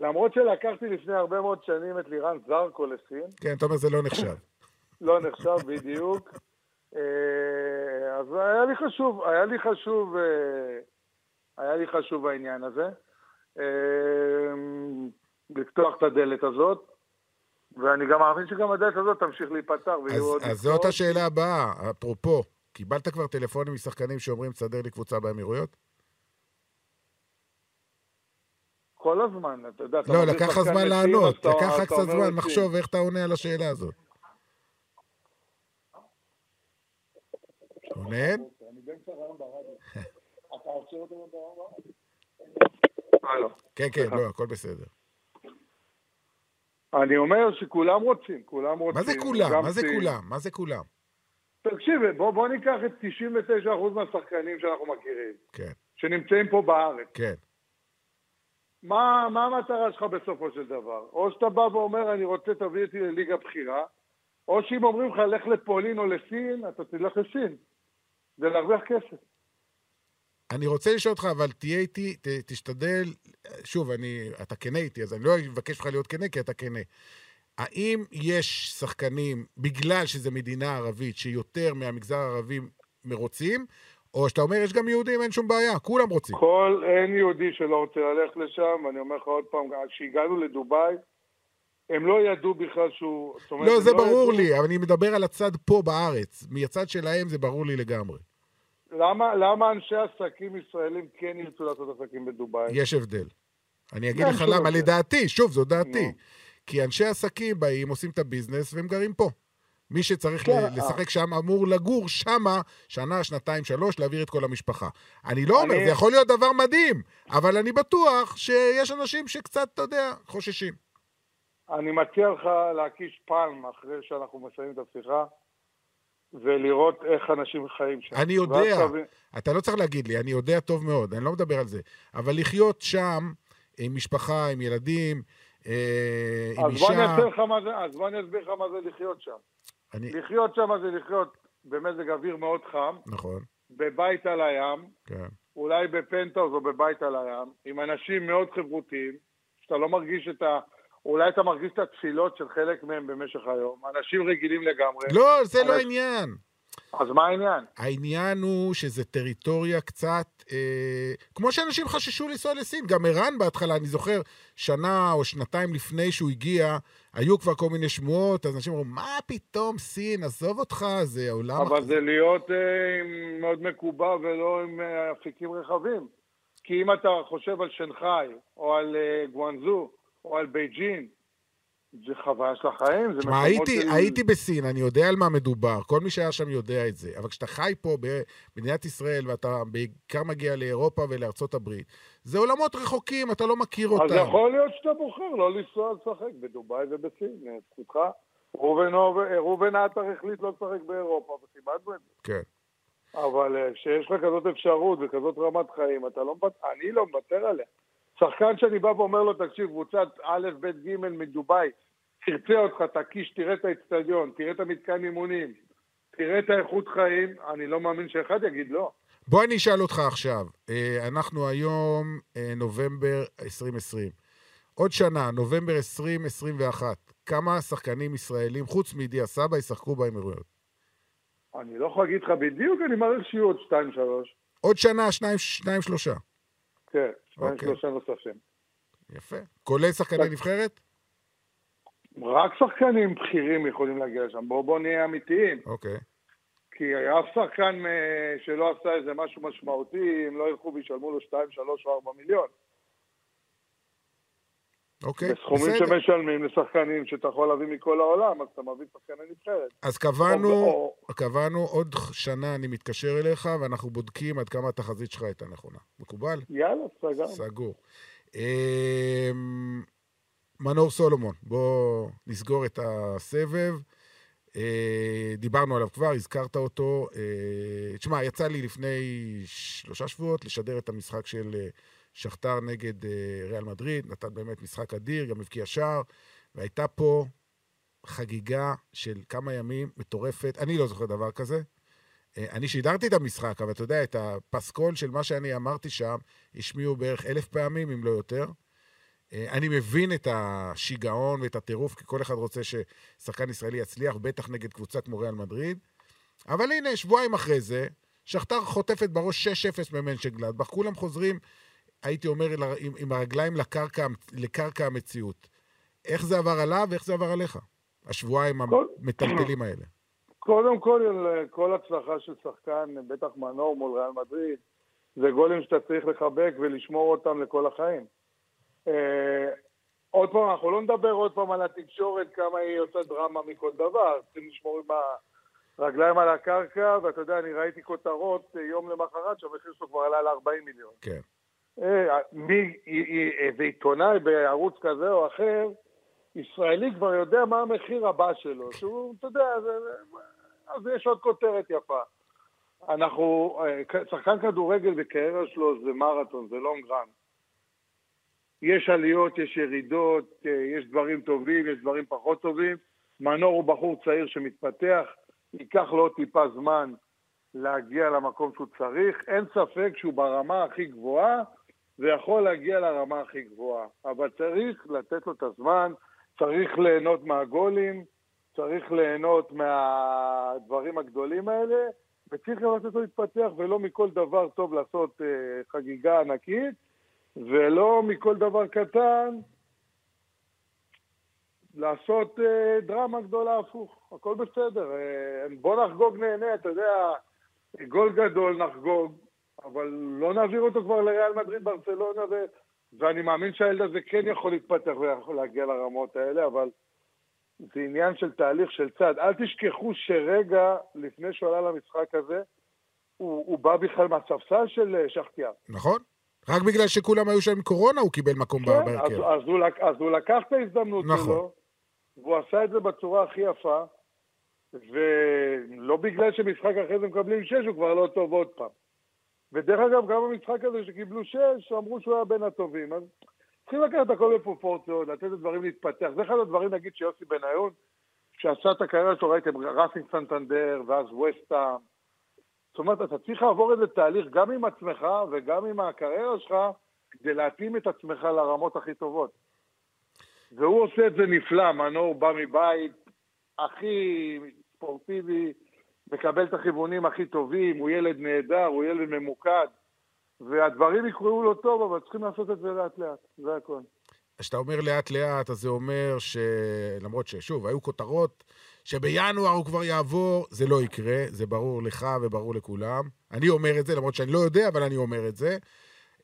Speaker 4: למרות שלקחתי לפני הרבה מאוד שנים את לירן זרקו לסין,
Speaker 3: כן, אתה אומר זה לא נחשב.
Speaker 4: לא נחשב בדיוק. אה, אז היה לי חשוב, היה לי חשוב, אה, היה לי חשוב העניין הזה. אה, לפתוח את הדלת הזאת, ואני גם מאמין שגם הדלת הזאת תמשיך להיפתח ויהיו עוד
Speaker 3: אז. זאת השאלה הבאה, אפרופו, קיבלת כבר טלפונים משחקנים שאומרים, תסדר לי קבוצה באמירויות?
Speaker 4: כל הזמן, אתה יודע, אתה
Speaker 3: לא, לקח לך זמן לענות, לקח לך קצת זמן. לחשוב איך אתה עונה על השאלה הזאת. רונן? כן, כן, לא, הכל בסדר.
Speaker 4: אני אומר שכולם רוצים, כולם רוצים.
Speaker 3: מה זה כולם? מה זה. כולם? מה זה כולם?
Speaker 4: תקשיב, בוא, בוא ניקח את 99% מהשחקנים שאנחנו מכירים,
Speaker 3: כן,
Speaker 4: שנמצאים פה בארץ.
Speaker 3: כן.
Speaker 4: מה, מה המטרה שלך בסופו של דבר? או שאתה בא ואומר, אני רוצה, תביא אותי לליגה בכירה, או שאם אומרים לך, לך לפולין או לסין, אתה תלך לסין. זה להרוויח כסף.
Speaker 3: אני רוצה לשאול אותך, אבל תהיה איתי, ת, תשתדל, שוב, אני, אתה כנה איתי, אז אני לא אבקש ממך להיות כנה, כי אתה כנה. האם יש שחקנים, בגלל שזו מדינה ערבית, שיותר מהמגזר הערבי מרוצים, או שאתה אומר, יש גם יהודים, אין שום בעיה, כולם רוצים.
Speaker 4: כל, אין יהודי שלא רוצה ללכת לשם, ואני אומר לך עוד פעם, כשהגענו לדובאי, הם לא ידעו בכלל שהוא...
Speaker 3: לא, זה ברור
Speaker 4: ידעו-
Speaker 3: לי, אבל אני מדבר על הצד פה בארץ. מהצד שלהם זה ברור לי לגמרי.
Speaker 4: למה, למה אנשי עסקים ישראלים כן ירצו לעשות עסקים בדובאי?
Speaker 3: יש הבדל. אני אגיד
Speaker 4: אין
Speaker 3: לך למה. לדעתי, שוב, זו דעתי.
Speaker 4: נו.
Speaker 3: כי אנשי עסקים באים, עושים את הביזנס והם גרים פה. מי שצריך
Speaker 4: כן,
Speaker 3: ל- לשחק שם אמור לגור שמה שנה, שנתיים, שלוש, להעביר את כל המשפחה. אני לא אומר,
Speaker 4: אני-
Speaker 3: זה יכול להיות דבר מדהים, אבל אני בטוח שיש אנשים שקצת, אתה יודע, חוששים.
Speaker 4: אני מציע לך להקיש פעם אחרי שאנחנו מסיימים את השיחה, ולראות איך אנשים חיים שם.
Speaker 3: אני יודע,
Speaker 4: תבין-
Speaker 3: אתה לא צריך להגיד לי, אני יודע טוב מאוד, אני לא מדבר על זה. אבל לחיות שם, עם משפחה, עם ילדים, אה, עם אישה...
Speaker 4: זה, אז בוא אני אסביר לך מה זה לחיות שם.
Speaker 3: אני...
Speaker 4: לחיות שם זה לחיות במזג אוויר מאוד חם,
Speaker 3: נכון,
Speaker 4: בבית על הים,
Speaker 3: כן.
Speaker 4: אולי בפנטהאוז או בבית על הים, עם אנשים מאוד חברותיים, שאתה לא מרגיש את ה... אולי אתה מרגיש את התפילות של חלק מהם במשך היום. אנשים רגילים לגמרי.
Speaker 3: לא, זה לא
Speaker 4: אבל-
Speaker 3: העניין.
Speaker 4: אז מה העניין?
Speaker 3: העניין הוא שזה טריטוריה קצת, אה, כמו שאנשים חששו לנסוע לסין. גם ערן בהתחלה, אני זוכר, שנה או שנתיים לפני שהוא הגיע, היו כבר כל מיני שמועות, אז אנשים אמרו, מה פתאום סין, עזוב אותך, זה עולם...
Speaker 4: אבל זה להיות אה, מאוד מקובע ולא עם אה, אפיקים רחבים. כי אם אתה חושב על שנגחאי, או על אה, גואנזו, או על בייג'ין, זה חוויה של החיים, זה מקומות
Speaker 3: הייתי,
Speaker 4: של-
Speaker 3: הייתי בסין, אני יודע על מה מדובר, כל מי שהיה שם יודע את זה, אבל כשאתה חי פה במדינת ישראל ואתה בעיקר מגיע לאירופה ולארצות הברית, זה עולמות רחוקים, אתה לא מכיר אותם.
Speaker 4: אז יכול להיות שאתה בוחר לא לנסוע לשחק בדובאי ובסין, זכותך. ראובן ראובן עטר החליט לא לשחק באירופה, וכיבדנו את זה.
Speaker 3: כן.
Speaker 4: אבל אה, כשיש לך כזאת אפשרות וכזאת רמת חיים, אתה לא אני לא מוותר עליה. שחקן שאני בא ואומר לו, תקשיב, קבוצת א', ב', ג' מדובאי, תרצה אותך, תקיש, תראה את האצטדיון, תראה את המתקן אימונים, תראה את האיכות חיים, אני לא מאמין שאחד יגיד לא.
Speaker 3: בוא אני אשאל אותך עכשיו. אה, אנחנו היום אה, נובמבר 2020. עוד שנה, נובמבר 2021, כמה שחקנים ישראלים, חוץ מדיה סבא, ישחקו באמירויות?
Speaker 4: אני לא יכול להגיד לך בדיוק, אני מעריך שיהיו עוד שתיים, שלוש.
Speaker 3: עוד שנה, שניים, שניים שלושה.
Speaker 4: כן, שניים,
Speaker 3: אוקיי.
Speaker 4: שלושה נוספים.
Speaker 3: יפה. כולל שחקני נבחרת?
Speaker 4: רק שחקנים בכירים יכולים להגיע לשם, בואו בוא נהיה אמיתיים.
Speaker 3: אוקיי.
Speaker 4: כי אף שחקן אה, שלא עשה איזה משהו משמעותי, הם לא ילכו וישלמו לו 2, 3 או 4 מיליון.
Speaker 3: אוקיי,
Speaker 4: בסכומים
Speaker 3: בסדר.
Speaker 4: שמשלמים לשחקנים שאתה יכול להביא מכל העולם, אז אתה מביא שחקני נבחרת.
Speaker 3: אז קבענו,
Speaker 4: או-
Speaker 3: קבענו עוד שנה אני מתקשר אליך, ואנחנו בודקים עד כמה התחזית שלך הייתה נכונה. מקובל?
Speaker 4: יאללה, סגרנו.
Speaker 3: סגור. אמ, מנור סולומון, בוא נסגור את הסבב. אה, דיברנו עליו כבר, הזכרת אותו. אה, תשמע, יצא לי לפני שלושה שבועות לשדר את המשחק של אה, שכתר נגד אה, ריאל מדריד, נתן באמת משחק אדיר, גם הבקיע שער, והייתה פה חגיגה של כמה ימים מטורפת. אני לא זוכר דבר כזה. אה, אני שידרתי את המשחק, אבל אתה יודע, את הפסקול של מה שאני אמרתי שם, השמיעו בערך אלף פעמים, אם לא יותר. אה, אני מבין את השיגעון ואת הטירוף, כי כל אחד רוצה ששחקן ישראלי יצליח, בטח נגד קבוצה כמו ריאל מדריד. אבל הנה, שבועיים אחרי זה, שכתר חוטפת בראש 6-0 ממנשנגלדבך, כולם חוזרים, הייתי אומר, עם, עם הרגליים לקרקע, לקרקע המציאות. איך זה עבר עליו ואיך זה עבר עליך? השבועיים
Speaker 4: כל-
Speaker 3: המטלטלים האלה.
Speaker 4: קודם כל, כל הצלחה של שחקן, בטח מנור מול ריאל מדריד, זה גולים שאתה צריך לחבק ולשמור אותם לכל החיים. אה, עוד פעם, אנחנו לא נדבר עוד פעם על התקשורת, כמה היא עושה דרמה מכל דבר. צריכים לשמור עם הרגליים על הקרקע, ואתה יודע, אני ראיתי כותרות אה, יום למחרת שהמחיר שלו כבר עלה ל-40 מיליון.
Speaker 3: כן.
Speaker 4: אה, מי, איזה עיתונאי בערוץ כזה או אחר, ישראלי כבר יודע מה המחיר הבא שלו, שהוא, אתה יודע, זה, אז יש עוד כותרת יפה. אנחנו, אה, שחקן כדורגל בקריירה שלו זה מרתון, זה לונג רן. יש עליות, יש ירידות, אה, יש דברים טובים, יש דברים פחות טובים. מנור הוא בחור צעיר שמתפתח, ייקח לו עוד טיפה זמן להגיע למקום שהוא צריך. אין ספק שהוא ברמה הכי גבוהה ויכול להגיע לרמה הכי גבוהה. אבל צריך לתת לו את הזמן, צריך ליהנות מהגולים, צריך ליהנות מהדברים הגדולים האלה, וצריך לתת לו להתפתח, ולא מכל דבר טוב לעשות אה, חגיגה ענקית, ולא מכל דבר קטן לעשות אה, דרמה גדולה הפוך. הכל בסדר. אה, בוא נחגוג נהנה, אתה יודע, גול גדול נחגוג, אבל לא נעביר אותו כבר לריאל מדריד, ברצלונה, ו... ואני מאמין שהילד הזה כן יכול להתפתח ויכול להגיע לרמות האלה, אבל זה עניין של תהליך של צד. אל תשכחו שרגע לפני שהוא עלה למשחק הזה, הוא, הוא בא בכלל מהספסל של אה, שחטיאר.
Speaker 3: נכון? רק בגלל שכולם היו שם עם קורונה הוא קיבל מקום
Speaker 4: כן, אז,
Speaker 3: בהרכב.
Speaker 4: אז, הוא, לק- אז הוא לקח את ההזדמנות
Speaker 3: נכון.
Speaker 4: שלו, והוא עשה את זה בצורה הכי יפה, ולא בגלל שמשחק אחרי זה מקבלים שש, הוא כבר לא טוב עוד פעם. ודרך אגב, גם במשחק הזה שקיבלו שש, אמרו שהוא היה בין הטובים. אז צריכים לקחת הכל בפרופורציות, לתת לדברים להתפתח. זה אחד הדברים, נגיד, שיוסי בניון, שעשה את הקריירה שלו, ראיתם, ראסינג סנטנדר, ואז וסטהאם. זאת אומרת, אתה צריך לעבור איזה תהליך גם עם עצמך וגם עם הקריירה שלך, כדי להתאים את עצמך לרמות הכי טובות. והוא עושה את זה נפלא, מנור בא מבית הכי ספורטיבי, מקבל את הכיוונים הכי טובים, הוא ילד נהדר, הוא ילד ממוקד, והדברים יקראו לו טוב, אבל צריכים לעשות את זה לאט לאט, זה הכל.
Speaker 3: כשאתה אומר לאט לאט, אז זה אומר שלמרות ששוב, היו כותרות שבינואר הוא כבר יעבור, זה לא יקרה, זה ברור לך וברור לכולם. אני אומר את זה, למרות שאני לא יודע, אבל אני אומר את זה.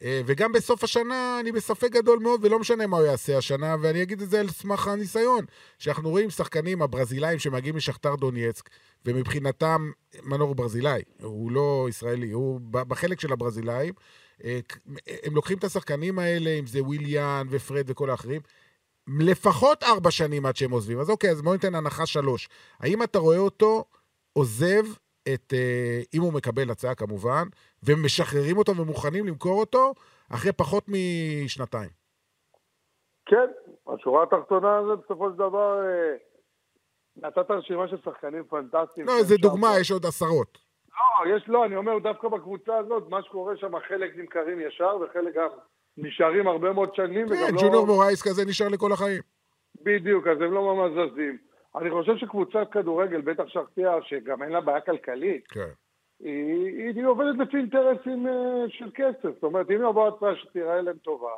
Speaker 3: אה, וגם בסוף השנה אני בספק גדול מאוד, ולא משנה מה הוא יעשה השנה, ואני אגיד את זה על סמך הניסיון. שאנחנו רואים שחקנים, הברזילאים שמגיעים משכתר דונייצק, ומבחינתם, מנור הוא ברזילאי, הוא לא ישראלי, הוא בחלק של הברזילאים. אה, הם לוקחים את השחקנים האלה, אם זה וויליאן ופרד וכל האחרים, לפחות ארבע שנים עד שהם עוזבים. אז אוקיי, אז בואו ניתן הנחה שלוש. האם אתה רואה אותו עוזב את, אה, אם הוא מקבל הצעה כמובן, ומשחררים אותו ומוכנים למכור אותו, אחרי פחות משנתיים.
Speaker 4: כן, השורה התחתונה זה בסופו של דבר, אה, נתת רשימה של שחקנים פנטסטיים.
Speaker 3: לא,
Speaker 4: שם.
Speaker 3: דוגמה, יש עוד עשרות.
Speaker 4: לא, יש, לא, אני אומר, דווקא בקבוצה הזאת, מה שקורה שם, חלק נמכרים ישר, וחלק גם נשארים הרבה מאוד שנים,
Speaker 3: כן,
Speaker 4: וגם לא...
Speaker 3: מורייס כזה נשאר לכל החיים.
Speaker 4: בדיוק, אז הם לא ממש זזים. אני חושב שקבוצת כדורגל, בטח שחטייה, שגם אין לה בעיה כלכלית,
Speaker 3: כן.
Speaker 4: היא, היא, עובדת לפי אינטרסים אה, של כסף. זאת אומרת, אם יבוא הצעה שתיראה להם טובה,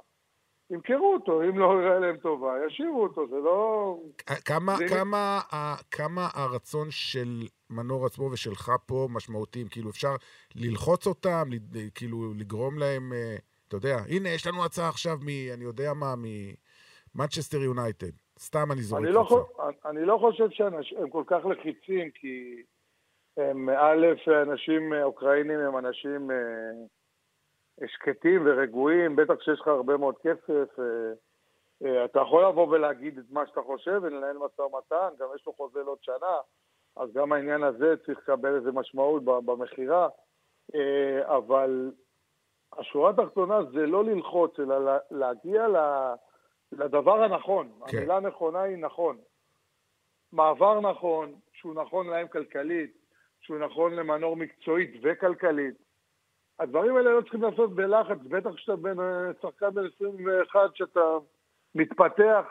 Speaker 4: ימכרו אותו, אם לא יראה להם טובה, ישאירו אותו, זה לא...
Speaker 3: כמה,
Speaker 4: זה-
Speaker 3: כמה, ה- כמה הרצון של מנור עצמו ושלך פה משמעותיים? כאילו, אפשר ללחוץ אותם, ל- כאילו, לגרום להם, אה, אתה יודע, הנה, יש לנו הצעה עכשיו מ... אני יודע מה, ממנצ'סטר יונייטד. סתם אני זורק
Speaker 4: אני לא, אני לא חושב שהם כל כך לחיצים, כי הם, א', אנשים אה, אוקראינים הם אנשים אה, שקטים ורגועים, בטח כשיש לך הרבה מאוד כסף. אה, אתה יכול לבוא ולהגיד את מה שאתה חושב ולנהל משא ומתן, גם יש לו חוזה לעוד שנה, אז גם העניין הזה צריך לקבל איזה משמעות במכירה. אבל השורה התחתונה זה לא ללחוץ, אלא לה- להגיע לדבר הנכון.
Speaker 3: כן.
Speaker 4: המילה הנכונה היא נכון. מעבר נכון, שהוא נכון להם כלכלית, שהוא נכון למנור מקצועית וכלכלית. הדברים האלה לא צריכים לעשות בלחץ, בטח כשאתה בן, אה, שחקן בן 21, שאתה מתפתח.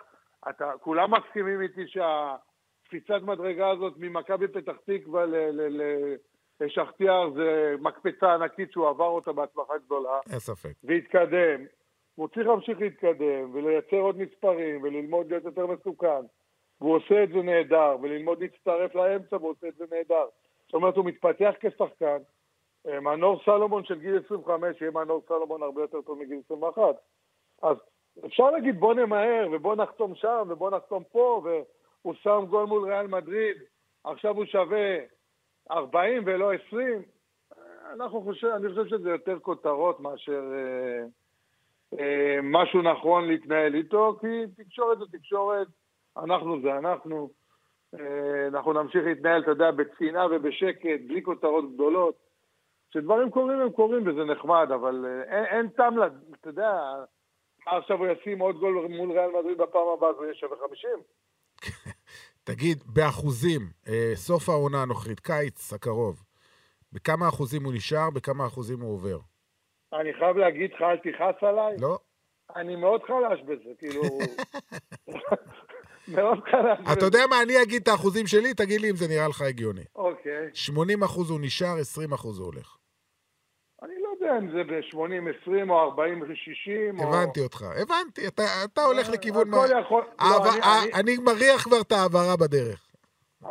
Speaker 4: אתה, כולם מסכימים איתי שהקפיצת מדרגה הזאת ממכבי פתח תקווה ל- ל- ל- לשחטיאר זה מקפצה ענקית שהוא עבר אותה בהצלחה גדולה.
Speaker 3: אין ספק.
Speaker 4: והתקדם, והוא צריך להמשיך להתקדם ולייצר עוד מספרים וללמוד להיות יותר מסוכן. והוא עושה את זה נהדר, וללמוד להצטרף לאמצע והוא עושה את זה נהדר. זאת אומרת, הוא מתפתח כשחקן. אה, מנור סלומון של גיל 25 יהיה מנור סלומון הרבה יותר טוב מגיל 21. אז אפשר להגיד בוא נמהר ובוא נחתום שם ובוא נחתום פה, והוא שם גול מול ריאל מדריד, עכשיו הוא שווה 40 ולא 20. אנחנו חושב, אני חושב שזה יותר כותרות מאשר אה, אה, משהו נכון להתנהל איתו, כי תקשורת זה תקשורת, אנחנו זה אנחנו. אה, אנחנו נמשיך להתנהל, אתה יודע, בצנעה ובשקט, בלי כותרות גדולות. כשדברים קורים הם קורים וזה נחמד, אבל אה, אין, אין טעם, אתה יודע, עכשיו הוא ישים עוד גול מול ריאל מדריד בפעם הבאה, הוא יהיה שווה 50?
Speaker 3: תגיד, באחוזים, אה, סוף העונה הנוכחית, קיץ הקרוב, בכמה אחוזים הוא נשאר, בכמה אחוזים הוא עובר?
Speaker 4: אני חייב להגיד לך, אל תכעס עליי.
Speaker 3: לא?
Speaker 4: אני מאוד חלש בזה, כאילו... מאוד חלש.
Speaker 3: אתה יודע מה, אני אגיד את האחוזים שלי, תגיד לי אם זה נראה לך הגיוני.
Speaker 4: אוקיי.
Speaker 3: 80 אחוז הוא נשאר, 20 אחוז הוא הולך.
Speaker 4: לא יודע אם זה ב-80-20 או 40-60 או...
Speaker 3: הבנתי אותך, הבנתי, אתה, אתה הולך לכיוון...
Speaker 4: הכל
Speaker 3: מה-
Speaker 4: יכול... לא,
Speaker 3: העבר-
Speaker 4: אני-
Speaker 3: אה,
Speaker 4: אני-
Speaker 3: אני מריח כבר את ההעברה בדרך.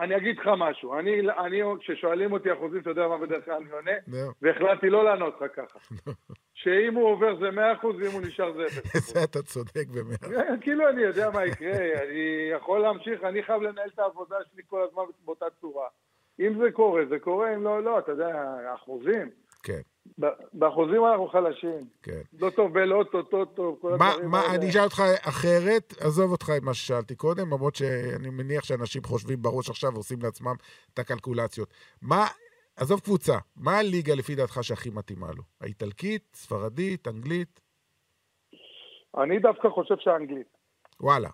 Speaker 4: אני אגיד לך משהו. אני, אני, כששואלים אותי אחוזים, אתה יודע מה בדרך כלל אני עונה?
Speaker 3: נו.
Speaker 4: והחלטתי לא לענות לך ככה. שאם הוא עובר זה 100% ואם הוא נשאר זה 0%.
Speaker 3: זה אתה צודק במאה.
Speaker 4: כאילו אני יודע מה יקרה, אני יכול להמשיך, אני חייב לנהל את העבודה שלי כל הזמן באותה צורה. אם זה קורה, זה קורה, אם לא, לא, אתה יודע, אחוזים.
Speaker 3: כן,
Speaker 4: באחוזים אנחנו חלשים.
Speaker 3: כן.
Speaker 4: לא טוב בלוטו, טוטו, כל
Speaker 3: מה,
Speaker 4: הדברים
Speaker 3: מה,
Speaker 4: האלה.
Speaker 3: אני אשאל אותך אחרת, עזוב אותך את מה ששאלתי קודם, למרות שאני מניח שאנשים חושבים בראש עכשיו ועושים לעצמם את הקלקולציות. מה, עזוב קבוצה, מה הליגה לפי דעתך שהכי מתאימה לו? האיטלקית, ספרדית, אנגלית?
Speaker 4: אני דווקא חושב שהאנגלית.
Speaker 3: וואלה.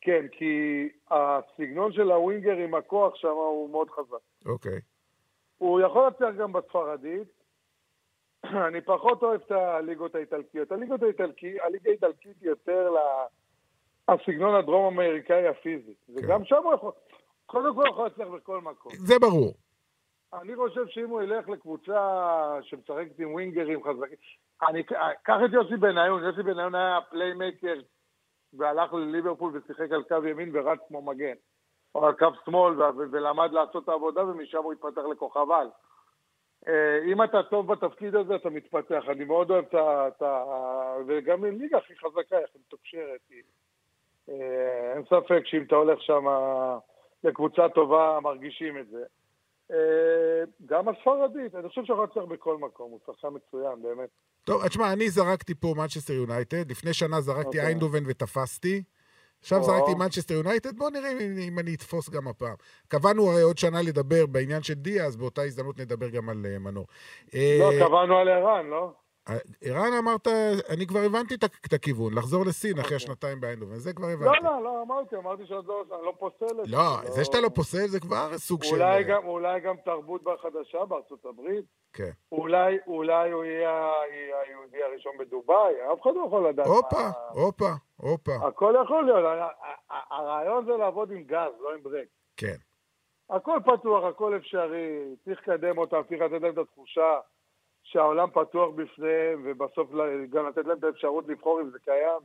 Speaker 4: כן, כי הסגנון של הווינגר עם הכוח שם הוא מאוד חזק.
Speaker 3: אוקיי.
Speaker 4: הוא יכול להצליח גם בספרדית. אני פחות אוהב את הליגות האיטלקיות. הליגות האיטלקיות, הליגה האיטלקית היא יותר הסגנון הדרום-אמריקאי הפיזי. וגם שם הוא יכול, קודם כל הוא יכול להצליח בכל מקום.
Speaker 3: זה ברור.
Speaker 4: אני חושב שאם הוא ילך לקבוצה שמשחקת עם ווינגרים חזקים, אני אקח את יוסי בניון, יוסי בניון היה playmaker והלך לליברפול ושיחק על קו ימין ורץ כמו מגן. או על קו שמאל ו- ולמד לעשות את העבודה ומשם הוא התפתח לכוכב על. אה, אם אתה טוב בתפקיד הזה אתה מתפתח, אני מאוד אוהב את ה... וגם עם ליגה הכי חזקה, איך היא מתוקשרת. אה, אין ספק שאם אתה הולך שם לקבוצה טובה מרגישים את זה. אה, גם הספרדית, אני חושב שהוא יצליח בכל מקום, הוא שחקן מצוין, באמת.
Speaker 3: טוב, תשמע, אני זרקתי פה מנצ'סטר יונייטד, לפני שנה זרקתי
Speaker 4: אוקיי.
Speaker 3: איינדהובן ותפסתי. עכשיו
Speaker 4: או.
Speaker 3: זרקתי מנצ'סטר יונייטד, בואו נראה אם, אם אני אתפוס גם הפעם. קבענו הרי עוד שנה לדבר בעניין של דיה, אז באותה הזדמנות נדבר גם על uh, מנור.
Speaker 4: לא,
Speaker 3: אה,
Speaker 4: קבענו על ערן, לא?
Speaker 3: ערן, אמרת, אני כבר הבנתי את הכיוון, לחזור לסין אחרי
Speaker 4: אוקיי.
Speaker 3: השנתיים באיינדובן, זה כבר
Speaker 4: לא,
Speaker 3: הבנתי.
Speaker 4: לא, לא, אמרתי, אמרתי שעוד לא, אני לא פוסל את זה.
Speaker 3: לא, זה שאתה לא פוסל זה כבר סוג של...
Speaker 4: אולי גם, אולי גם תרבות חדשה בארצות הברית.
Speaker 3: כן.
Speaker 4: אולי, אולי הוא יהיה היהודי הראשון בדובאי, אף אחד לא יכול לדעת.
Speaker 3: הופה, הופה, הופה.
Speaker 4: הכל יכול להיות. הרעיון זה לעבוד עם גז, לא עם ברק.
Speaker 3: כן.
Speaker 4: הכל פתוח, הכל אפשרי, צריך לקדם אותם, צריך לתת להם את התחושה שהעולם פתוח בפניהם, ובסוף גם לתת להם את האפשרות לבחור אם זה קיים.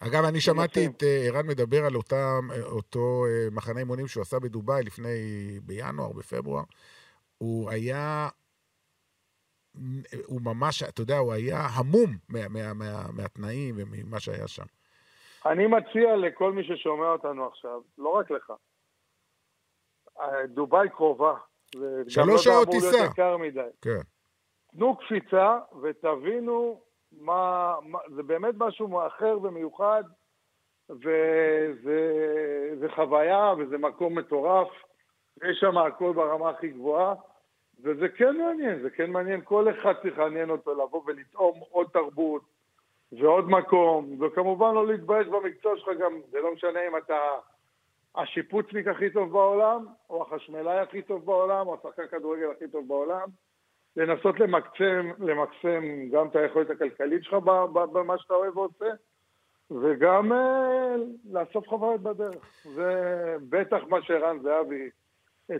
Speaker 3: אגב, אני שמעתי. את אה, ערן מדבר על אותם, אה, אותו אה, מחנה אימונים שהוא עשה בדובאי לפני, בינואר, בפברואר. הוא היה, הוא ממש, אתה יודע, הוא היה המום מה, מה, מה, מהתנאים וממה שהיה שם.
Speaker 4: אני מציע לכל מי ששומע אותנו עכשיו, לא רק לך, דובאי קרובה. גם
Speaker 3: שלוש
Speaker 4: לא
Speaker 3: שעות
Speaker 4: אמור
Speaker 3: טיסה.
Speaker 4: להיות יקר מדי.
Speaker 3: כן.
Speaker 4: תנו קפיצה ותבינו מה, מה זה באמת משהו אחר ומיוחד וזה זה חוויה וזה מקום מטורף יש שם הכל ברמה הכי גבוהה וזה כן מעניין, זה כן מעניין, כל אחד צריך לעניין אותו לבוא ולטעום עוד תרבות ועוד מקום וכמובן לא להתבייש במקצוע שלך גם, זה לא משנה אם אתה השיפוצניק הכי טוב בעולם או החשמלאי הכי טוב בעולם או השחקן כדורגל הכי טוב בעולם לנסות למקסם, למקסם גם את היכולת הכלכלית שלך במה שאתה אוהב ועושה, וגם אה, לאסוף חוויות בדרך. זה בטח מה שערן זהבי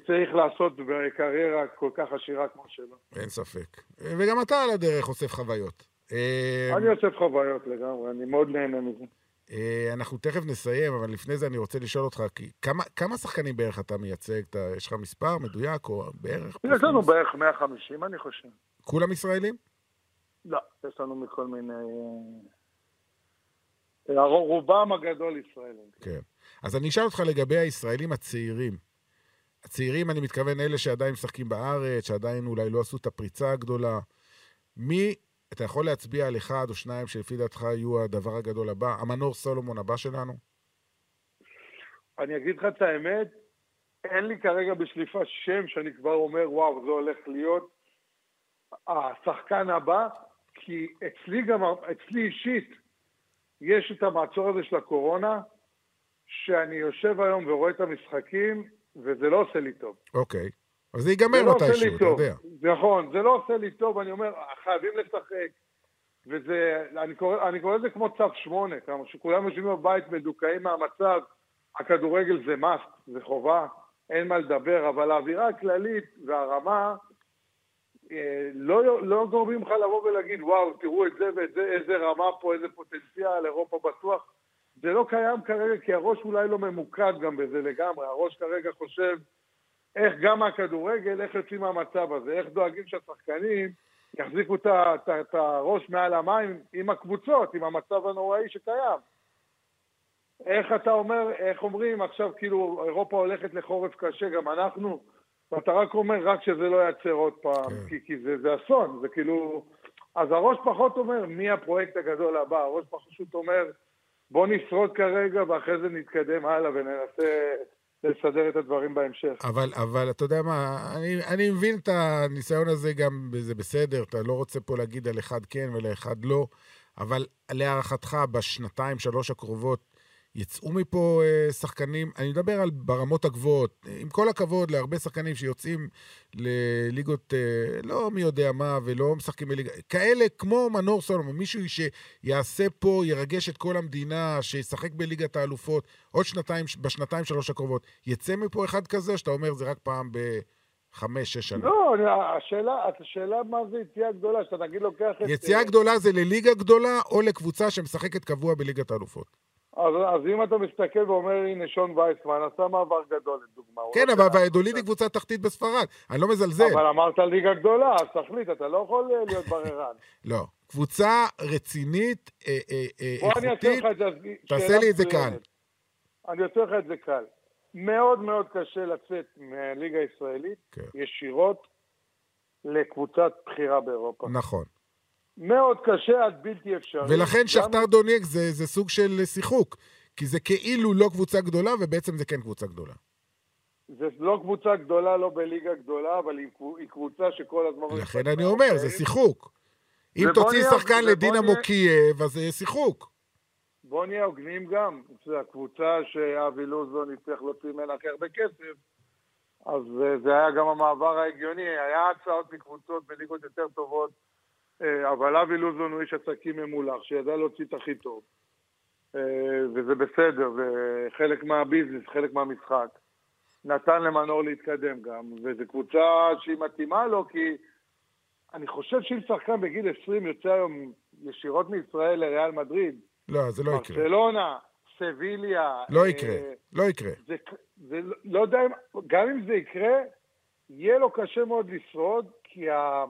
Speaker 4: צריך לעשות בקריירה כל כך עשירה כמו שלו.
Speaker 3: אין ספק. וגם אתה על הדרך אוסף חוויות. אה,
Speaker 4: אני אוסף חוויות לגמרי, אני מאוד נהנה מזה.
Speaker 3: אה, אנחנו תכף נסיים, אבל לפני זה אני רוצה לשאול אותך, כי כמה, כמה שחקנים בערך אתה מייצג? אתה, יש לך מספר מדויק או בערך?
Speaker 4: יש לנו בערך 150, אני חושב.
Speaker 3: כולם ישראלים?
Speaker 4: לא, יש לנו מכל מיני... אה, רובם הגדול ישראלים.
Speaker 3: כן. אז אני אשאל אותך לגבי הישראלים הצעירים. הצעירים, אני מתכוון אלה שעדיין משחקים בארץ, שעדיין אולי לא עשו את הפריצה הגדולה. מי, אתה יכול להצביע על אחד או שניים שלפי דעתך יהיו הדבר הגדול הבא? המנור סולומון הבא שלנו?
Speaker 4: אני אגיד לך את האמת, אין לי כרגע בשליפה שם שאני כבר אומר, וואו, זה הולך להיות השחקן הבא, כי אצלי גם, אצלי אישית, יש את המעצור הזה של הקורונה, שאני יושב היום ורואה את המשחקים, וזה לא עושה לי טוב.
Speaker 3: אוקיי. אז זה ייגמר
Speaker 4: זה לא
Speaker 3: מתישהו, אתה. יודע.
Speaker 4: נכון, זה לא עושה לי טוב, אני אומר, חייבים לשחק. וזה, אני קורא, אני קורא לזה כמו צו שמונה, כמה שכולם יושבים בבית מדוכאים מהמצב, הכדורגל זה must, זה חובה, אין מה לדבר, אבל האווירה הכללית והרמה אה, לא, לא גורמים לך לבוא ולהגיד, וואו, תראו את זה ואת זה, איזה רמה פה, איזה פוטנציאל, אירופה בטוח. זה לא קיים כרגע, כי הראש אולי לא ממוקד גם בזה לגמרי. הראש כרגע חושב איך גם מהכדורגל, איך יוצאים מהמצב הזה, איך דואגים שהשחקנים יחזיקו את הראש מעל המים עם הקבוצות, עם המצב הנוראי שקיים. איך אתה אומר, איך אומרים עכשיו כאילו אירופה הולכת לחורף קשה, גם אנחנו, ואתה רק אומר רק שזה לא ייעצר עוד פעם,
Speaker 3: כן.
Speaker 4: כי, כי זה, זה אסון, זה כאילו... אז הראש פחות אומר מי הפרויקט הגדול הבא, הראש פשוט אומר בוא נשרוד כרגע ואחרי זה נתקדם הלאה וננסה לסדר את הדברים בהמשך.
Speaker 3: אבל, אבל אתה יודע מה, אני, אני מבין את הניסיון הזה גם, זה בסדר, אתה לא רוצה פה להגיד על אחד כן ולאחד לא, אבל להערכתך, בשנתיים, שלוש הקרובות, יצאו מפה אה, שחקנים, אני מדבר על ברמות הגבוהות, עם כל הכבוד להרבה שחקנים שיוצאים לליגות, אה, לא מי יודע מה, ולא משחקים בליגה, כאלה כמו מנור סולומון, מישהו שיעשה פה, ירגש את כל המדינה, שישחק בליגת האלופות, עוד שנתיים, בשנתיים, שלוש הקרובות, יצא מפה אחד כזה, שאתה אומר זה רק פעם בחמש, שש שנים.
Speaker 4: לא, השאלה, השאלה מה זה יציאה גדולה, שאתה נגיד לוקח את...
Speaker 3: יציאה גדולה זה לליגה גדולה, או לקבוצה שמשחקת קבוע בליגת האלופות.
Speaker 4: אז, אז אם אתה מסתכל ואומר, הנה שון וייסמן עשה מעבר גדול, לדוגמה.
Speaker 3: כן,
Speaker 4: לא
Speaker 3: אבל
Speaker 4: שלח
Speaker 3: והאדוליד היא
Speaker 4: קבוצה.
Speaker 3: תחתית בספרד, אני לא מזלזל.
Speaker 4: אבל אמרת ליגה גדולה, אז תחליט, אתה לא יכול אה, להיות בררן.
Speaker 3: לא. קבוצה רצינית, אה, אה, איכותית. תעשה לי את זה. קל.
Speaker 4: אני אעשה לך את זה קל. מאוד מאוד קשה לצאת מהליגה הישראלית
Speaker 3: כן.
Speaker 4: ישירות לקבוצת בחירה באירופה.
Speaker 3: נכון.
Speaker 4: מאוד קשה עד בלתי אפשרי.
Speaker 3: ולכן
Speaker 4: גם-
Speaker 3: שכתר דונייק זה זה סוג של שיחוק, כי זה כאילו לא קבוצה גדולה, ובעצם זה כן קבוצה גדולה.
Speaker 4: זה לא קבוצה גדולה, לא בליגה גדולה, אבל היא קבו- היא קבוצה שכל הזמן...
Speaker 3: לכן אני אומר, זה שיחוק. אם תוציא שחקן לדינמו קייב, אז זה יהיה שיחוק.
Speaker 4: בוא נהיה הוגנים גם. זו הקבוצה שאבי לוזון הצליח להוציא ממנה הכי הרבה כסף, אז אה, זה היה גם המעבר ההגיוני. היה הצעות מקבוצות בליגות יותר טובות, אבל אבי לוזון הוא איש עסקים ממולח, שידע להוציא את הכי טוב. אה, וזה בסדר, זה חלק מהביזנס, חלק מהמשחק. נתן למנור להתקדם גם, וזו קבוצה שהיא מתאימה לו, כי אני חושב שאם שחקן בגיל 20 יוצא היום ישירות מישראל לריאל מדריד,
Speaker 3: לא, זה לא יקרה.
Speaker 4: ברצלונה, סביליה.
Speaker 3: לא
Speaker 4: אה,
Speaker 3: יקרה, לא יקרה.
Speaker 4: זה, זה לא יודע, אם- גם אם זה יקרה, יהיה לו קשה מאוד לשרוד, כי ה,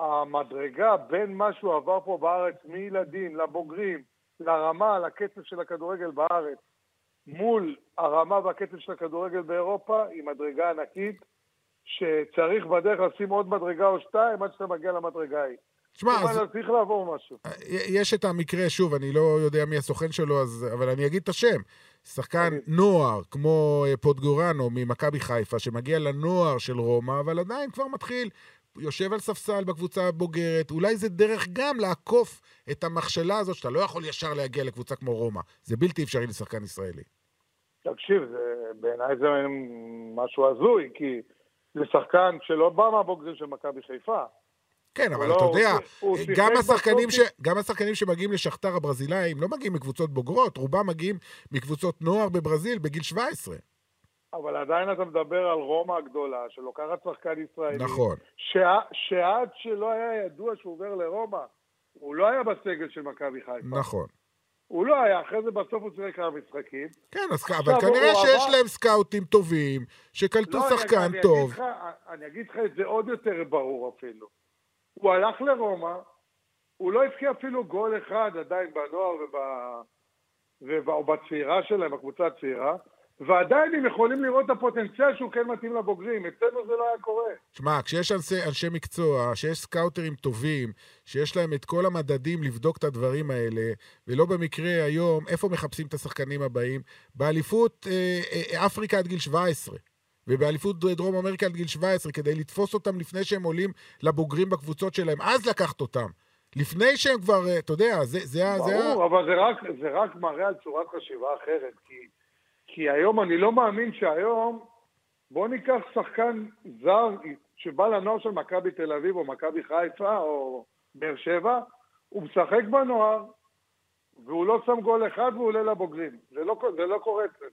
Speaker 4: המדרגה בין מה שהוא עבר פה בארץ, מילדים לבוגרים, לרמה, לקצב של הכדורגל בארץ, מול הרמה והקצב של הכדורגל באירופה, היא מדרגה ענקית, שצריך בדרך לשים עוד מדרגה או שתיים עד שאתה מגיע למדרגה ההיא.
Speaker 3: תשמע, אז
Speaker 4: צריך לעבור משהו.
Speaker 3: יש את המקרה, שוב, אני לא יודע מי הסוכן שלו, אז, אבל אני אגיד את השם. שחקן. נוער, כמו אה, פוטגורנו ממכבי חיפה, שמגיע לנוער של רומא, אבל עדיין כבר מתחיל, יושב על ספסל בקבוצה הבוגרת, אולי זה דרך גם לעקוף את המכשלה הזאת, שאתה לא יכול ישר להגיע לקבוצה כמו רומא. זה בלתי אפשרי לשחקן ישראלי.
Speaker 4: תקשיב, זה, בעיניי זה משהו הזוי, כי זה שחקן שלא בא מהבוגרים של מכבי חיפה.
Speaker 3: כן, אבל
Speaker 4: לא,
Speaker 3: אתה
Speaker 4: הוא
Speaker 3: יודע,
Speaker 4: הוא
Speaker 3: גם השחקנים, ש... גם השחקנים שמגיעים לשכתר הברזילאים לא מגיעים מקבוצות בוגרות, רובם מגיעים מקבוצות נוער בברזיל בגיל 17.
Speaker 4: אבל עדיין אתה מדבר על רומא הגדולה, שלוקחת שחקן ישראלי.
Speaker 3: נכון.
Speaker 4: שע, שעד שלא היה ידוע שהוא עובר לרומא, הוא לא היה בסגל של מכבי חיפה.
Speaker 3: נכון.
Speaker 4: הוא לא היה, אחרי זה בסוף הוא שיחק כמה משחקים.
Speaker 3: כן, אז, אבל כנראה שיש
Speaker 4: עבר-
Speaker 3: להם סקאוטים טובים, שקלטו
Speaker 4: לא, אני-
Speaker 3: שחקן
Speaker 4: אני
Speaker 3: טוב.
Speaker 4: אגיד לך, אני אגיד לך את זה עוד יותר ברור אפילו. הוא הלך לרומא, הוא לא הבקיע אפילו גול אחד עדיין בנוער וב... וב... או בצעירה שלהם, בקבוצה הצעירה, ועדיין הם יכולים לראות את הפוטנציאל שהוא כן מתאים לבוגרים. אצלנו זה לא היה קורה.
Speaker 3: שמע, כשיש אנשי, אנשי מקצוע, שיש סקאוטרים טובים, שיש להם את כל המדדים לבדוק את הדברים האלה, ולא במקרה היום, איפה מחפשים את השחקנים הבאים? באליפות אה, אה, אפריקה עד גיל 17. ובאליפות דרום אמריקה עד גיל 17, כדי לתפוס אותם לפני שהם עולים לבוגרים בקבוצות שלהם, אז לקחת אותם. לפני שהם כבר, אה, אתה יודע, זה, זה, ה- זה,
Speaker 4: ברור, אבל זה רק, זה רק מראה על צורת חשיבה אחרת. כי, כי היום, אני לא מאמין שהיום, בוא ניקח שחקן זר שבא לנוער של מכבי תל אביב או מכבי חיפה או באר שבע, הוא משחק בנוער, והוא לא שם גול אחד והוא עולה לבוגרים. זה לא, זה לא קורה אצלנו.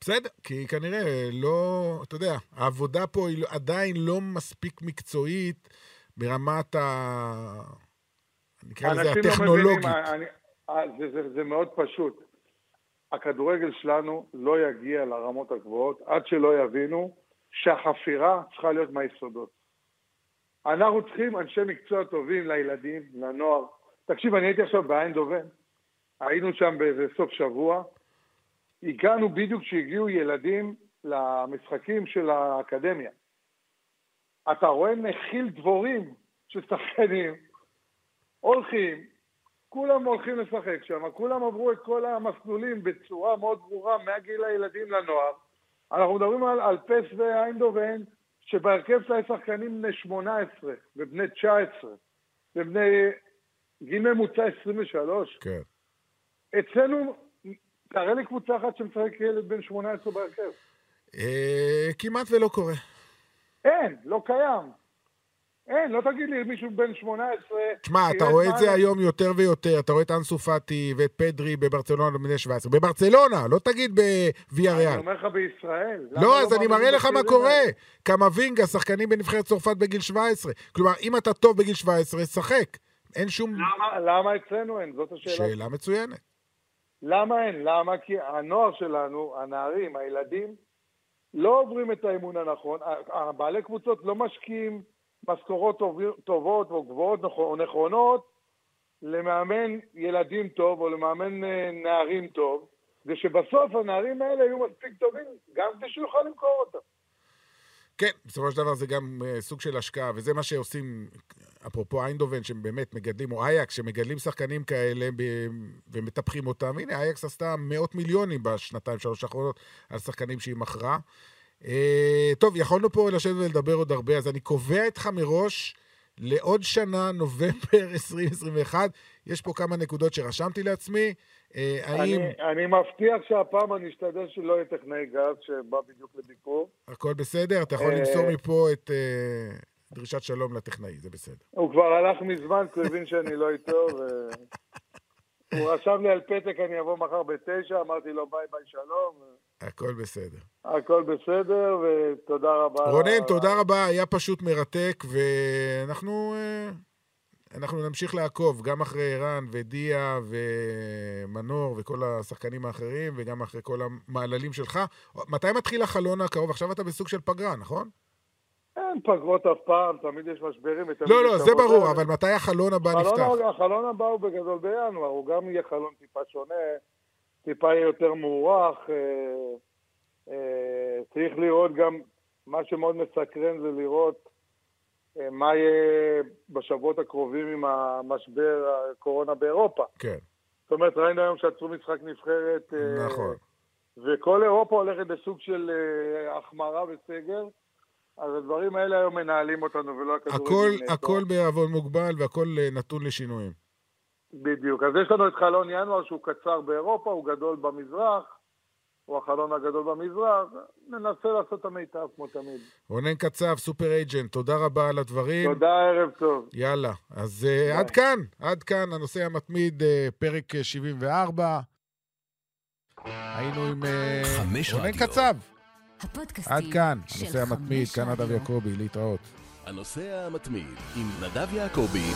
Speaker 3: בסדר, כי כנראה לא, אתה יודע, העבודה פה היא לא- עדיין לא מספיק מקצועית ברמת ה... נקרא לזה
Speaker 4: לא
Speaker 3: הטכנולוגית.
Speaker 4: מבינים, אני, אה, זה, זה, זה מאוד פשוט. הכדורגל שלנו לא יגיע לרמות הגבוהות עד שלא יבינו שהחפירה צריכה להיות מהיסודות. אנחנו צריכים אנשי מקצוע טובים לילדים, לנוער. תקשיב, אני הייתי עכשיו באיינדובן, היינו שם באיזה סוף שבוע, הגענו בדיוק כשהגיעו ילדים למשחקים של האקדמיה. אתה רואה נחיל דבורים של שחקנים, הולכים, כולם הולכים לשחק שם, כולם עברו את כל המסלולים בצורה מאוד ברורה מהגיל הילדים לנוער. אנחנו מדברים על, על פס ואיינדובן, שבהרכב שלה יש שחקנים בני 18 ובני 19 ובני גיל ממוצע 23.
Speaker 3: כן.
Speaker 4: אצלנו, תראה לי קבוצה אחת שמשחק ילד בן 18 בהרכב.
Speaker 3: אה, כמעט ולא קורה.
Speaker 4: אין, לא קיים. אין, לא תגיד לי מישהו בן 18...
Speaker 3: תשמע, אתה רואה את זה
Speaker 4: אני-
Speaker 3: היום יותר ויותר, אתה רואה את אנסו פאטי ואת פדרי בברצלונה בני 17. בברצלונה, לא תגיד בוויה
Speaker 4: אני
Speaker 3: ריאל.
Speaker 4: אומר לך בישראל. למה
Speaker 3: לא, אז אני מראה לך מה קורה.
Speaker 4: האלה?
Speaker 3: קמבינגה, שחקנים בנבחרת צרפת בגיל 17. כלומר, אם אתה טוב בגיל 17, שחק. אין שום...
Speaker 4: למה- אצלנו אין? זאת השאלה.
Speaker 3: שאלה מצוינת.
Speaker 4: למה אין? למה? כי הנוער שלנו, הנערים, הילדים, לא עוברים את האימון הנכון. הבעלי קבוצות לא משקיעים משכורות טוב- טובות או גבוהות או נכונות למאמן ילדים טוב או למאמן אה, נערים טוב, ושבסוף הנערים האלה יהיו מספיק טובים, גם כדי שהוא יוכל למכור אותם.
Speaker 3: כן, בסופו של דבר זה גם uh, סוג של השקעה, וזה מה שעושים, אפרופו איינדובן, שהם באמת מגדלים, או אייקס, שמגדלים שחקנים כאלה ומטפחים אותם. הנה, אייקס עשתה מאות מיליונים בשנתיים, שלוש האחרונות על שחקנים שהיא מכרה. Uh, טוב, יכולנו פה לשבת ולדבר עוד הרבה, אז אני קובע איתך מראש לעוד שנה, נובמבר 2021. יש פה כמה נקודות שרשמתי לעצמי. אה, האם...
Speaker 4: אני, אני מבטיח שהפעם אני אשתדל שלא יהיה טכנאי גז שבא בדיוק לביקור.
Speaker 3: הכל בסדר? אתה יכול
Speaker 4: אה,
Speaker 3: למסור מפה את אה, דרישת שלום לטכנאי, זה בסדר.
Speaker 4: הוא כבר הלך מזמן, כי הוא הבין שאני לא איתו, ו... הוא רשם לי על פתק, אני אבוא מחר בתשע, אמרתי לו ביי ביי שלום.
Speaker 3: הכל בסדר.
Speaker 4: הכל בסדר, ותודה רבה.
Speaker 3: רונן, תודה רבה, היה פשוט מרתק, ואנחנו אה, אנחנו נמשיך לעקוב, גם אחרי ערן ודיה ומנור וכל השחקנים האחרים, וגם אחרי כל המעללים שלך. מתי מתחיל החלון הקרוב? עכשיו אתה בסוג של פגרה, נכון?
Speaker 4: אין פגרות אף פעם, תמיד יש משברים.
Speaker 3: לא, לא, זה. ברור, אבל מתי החלון הבא נפתח?
Speaker 4: החלון הבא הוא בגדול בינואר, הוא גם יהיה חלון טיפה שונה, טיפה יהיה יותר מוערך. אה, אה, צריך לראות גם, מה שמאוד מסקרן זה לראות אה, מה יהיה בשבועות הקרובים עם המשבר הקורונה באירופה.
Speaker 3: כן,
Speaker 4: זאת אומרת, ראינו היום שעצרו משחק נבחרת,
Speaker 3: נכון.
Speaker 4: וכל אירופה הולכת בסוג של החמרה וסגר. אז הדברים האלה היום מנהלים אותנו ולא הכדורגל.
Speaker 3: הכל,
Speaker 4: נטו.
Speaker 3: הכל בעוון מוגבל והכל אה, נתון לשינויים.
Speaker 4: בדיוק. אז יש לנו את חלון ינואר שהוא קצר באירופה, הוא גדול במזרח, הוא החלון הגדול במזרח. ננסה לעשות את המיטב כמו תמיד.
Speaker 3: רונן קצב, סופר אייג'נט, תודה רבה על הדברים.
Speaker 4: תודה, ערב טוב.
Speaker 3: יאללה, אז uh, עד כאן, עד כאן הנושא המתמיד, uh, פרק אה, 74. היינו עם uh, רונן. קצב.
Speaker 2: הפודקאסטים
Speaker 3: עד כאן,
Speaker 2: של
Speaker 3: הנושא המתמיד, כאן נדב. יעקבי, להתראות.
Speaker 1: הנושא המתמיד עם נדב יעקבי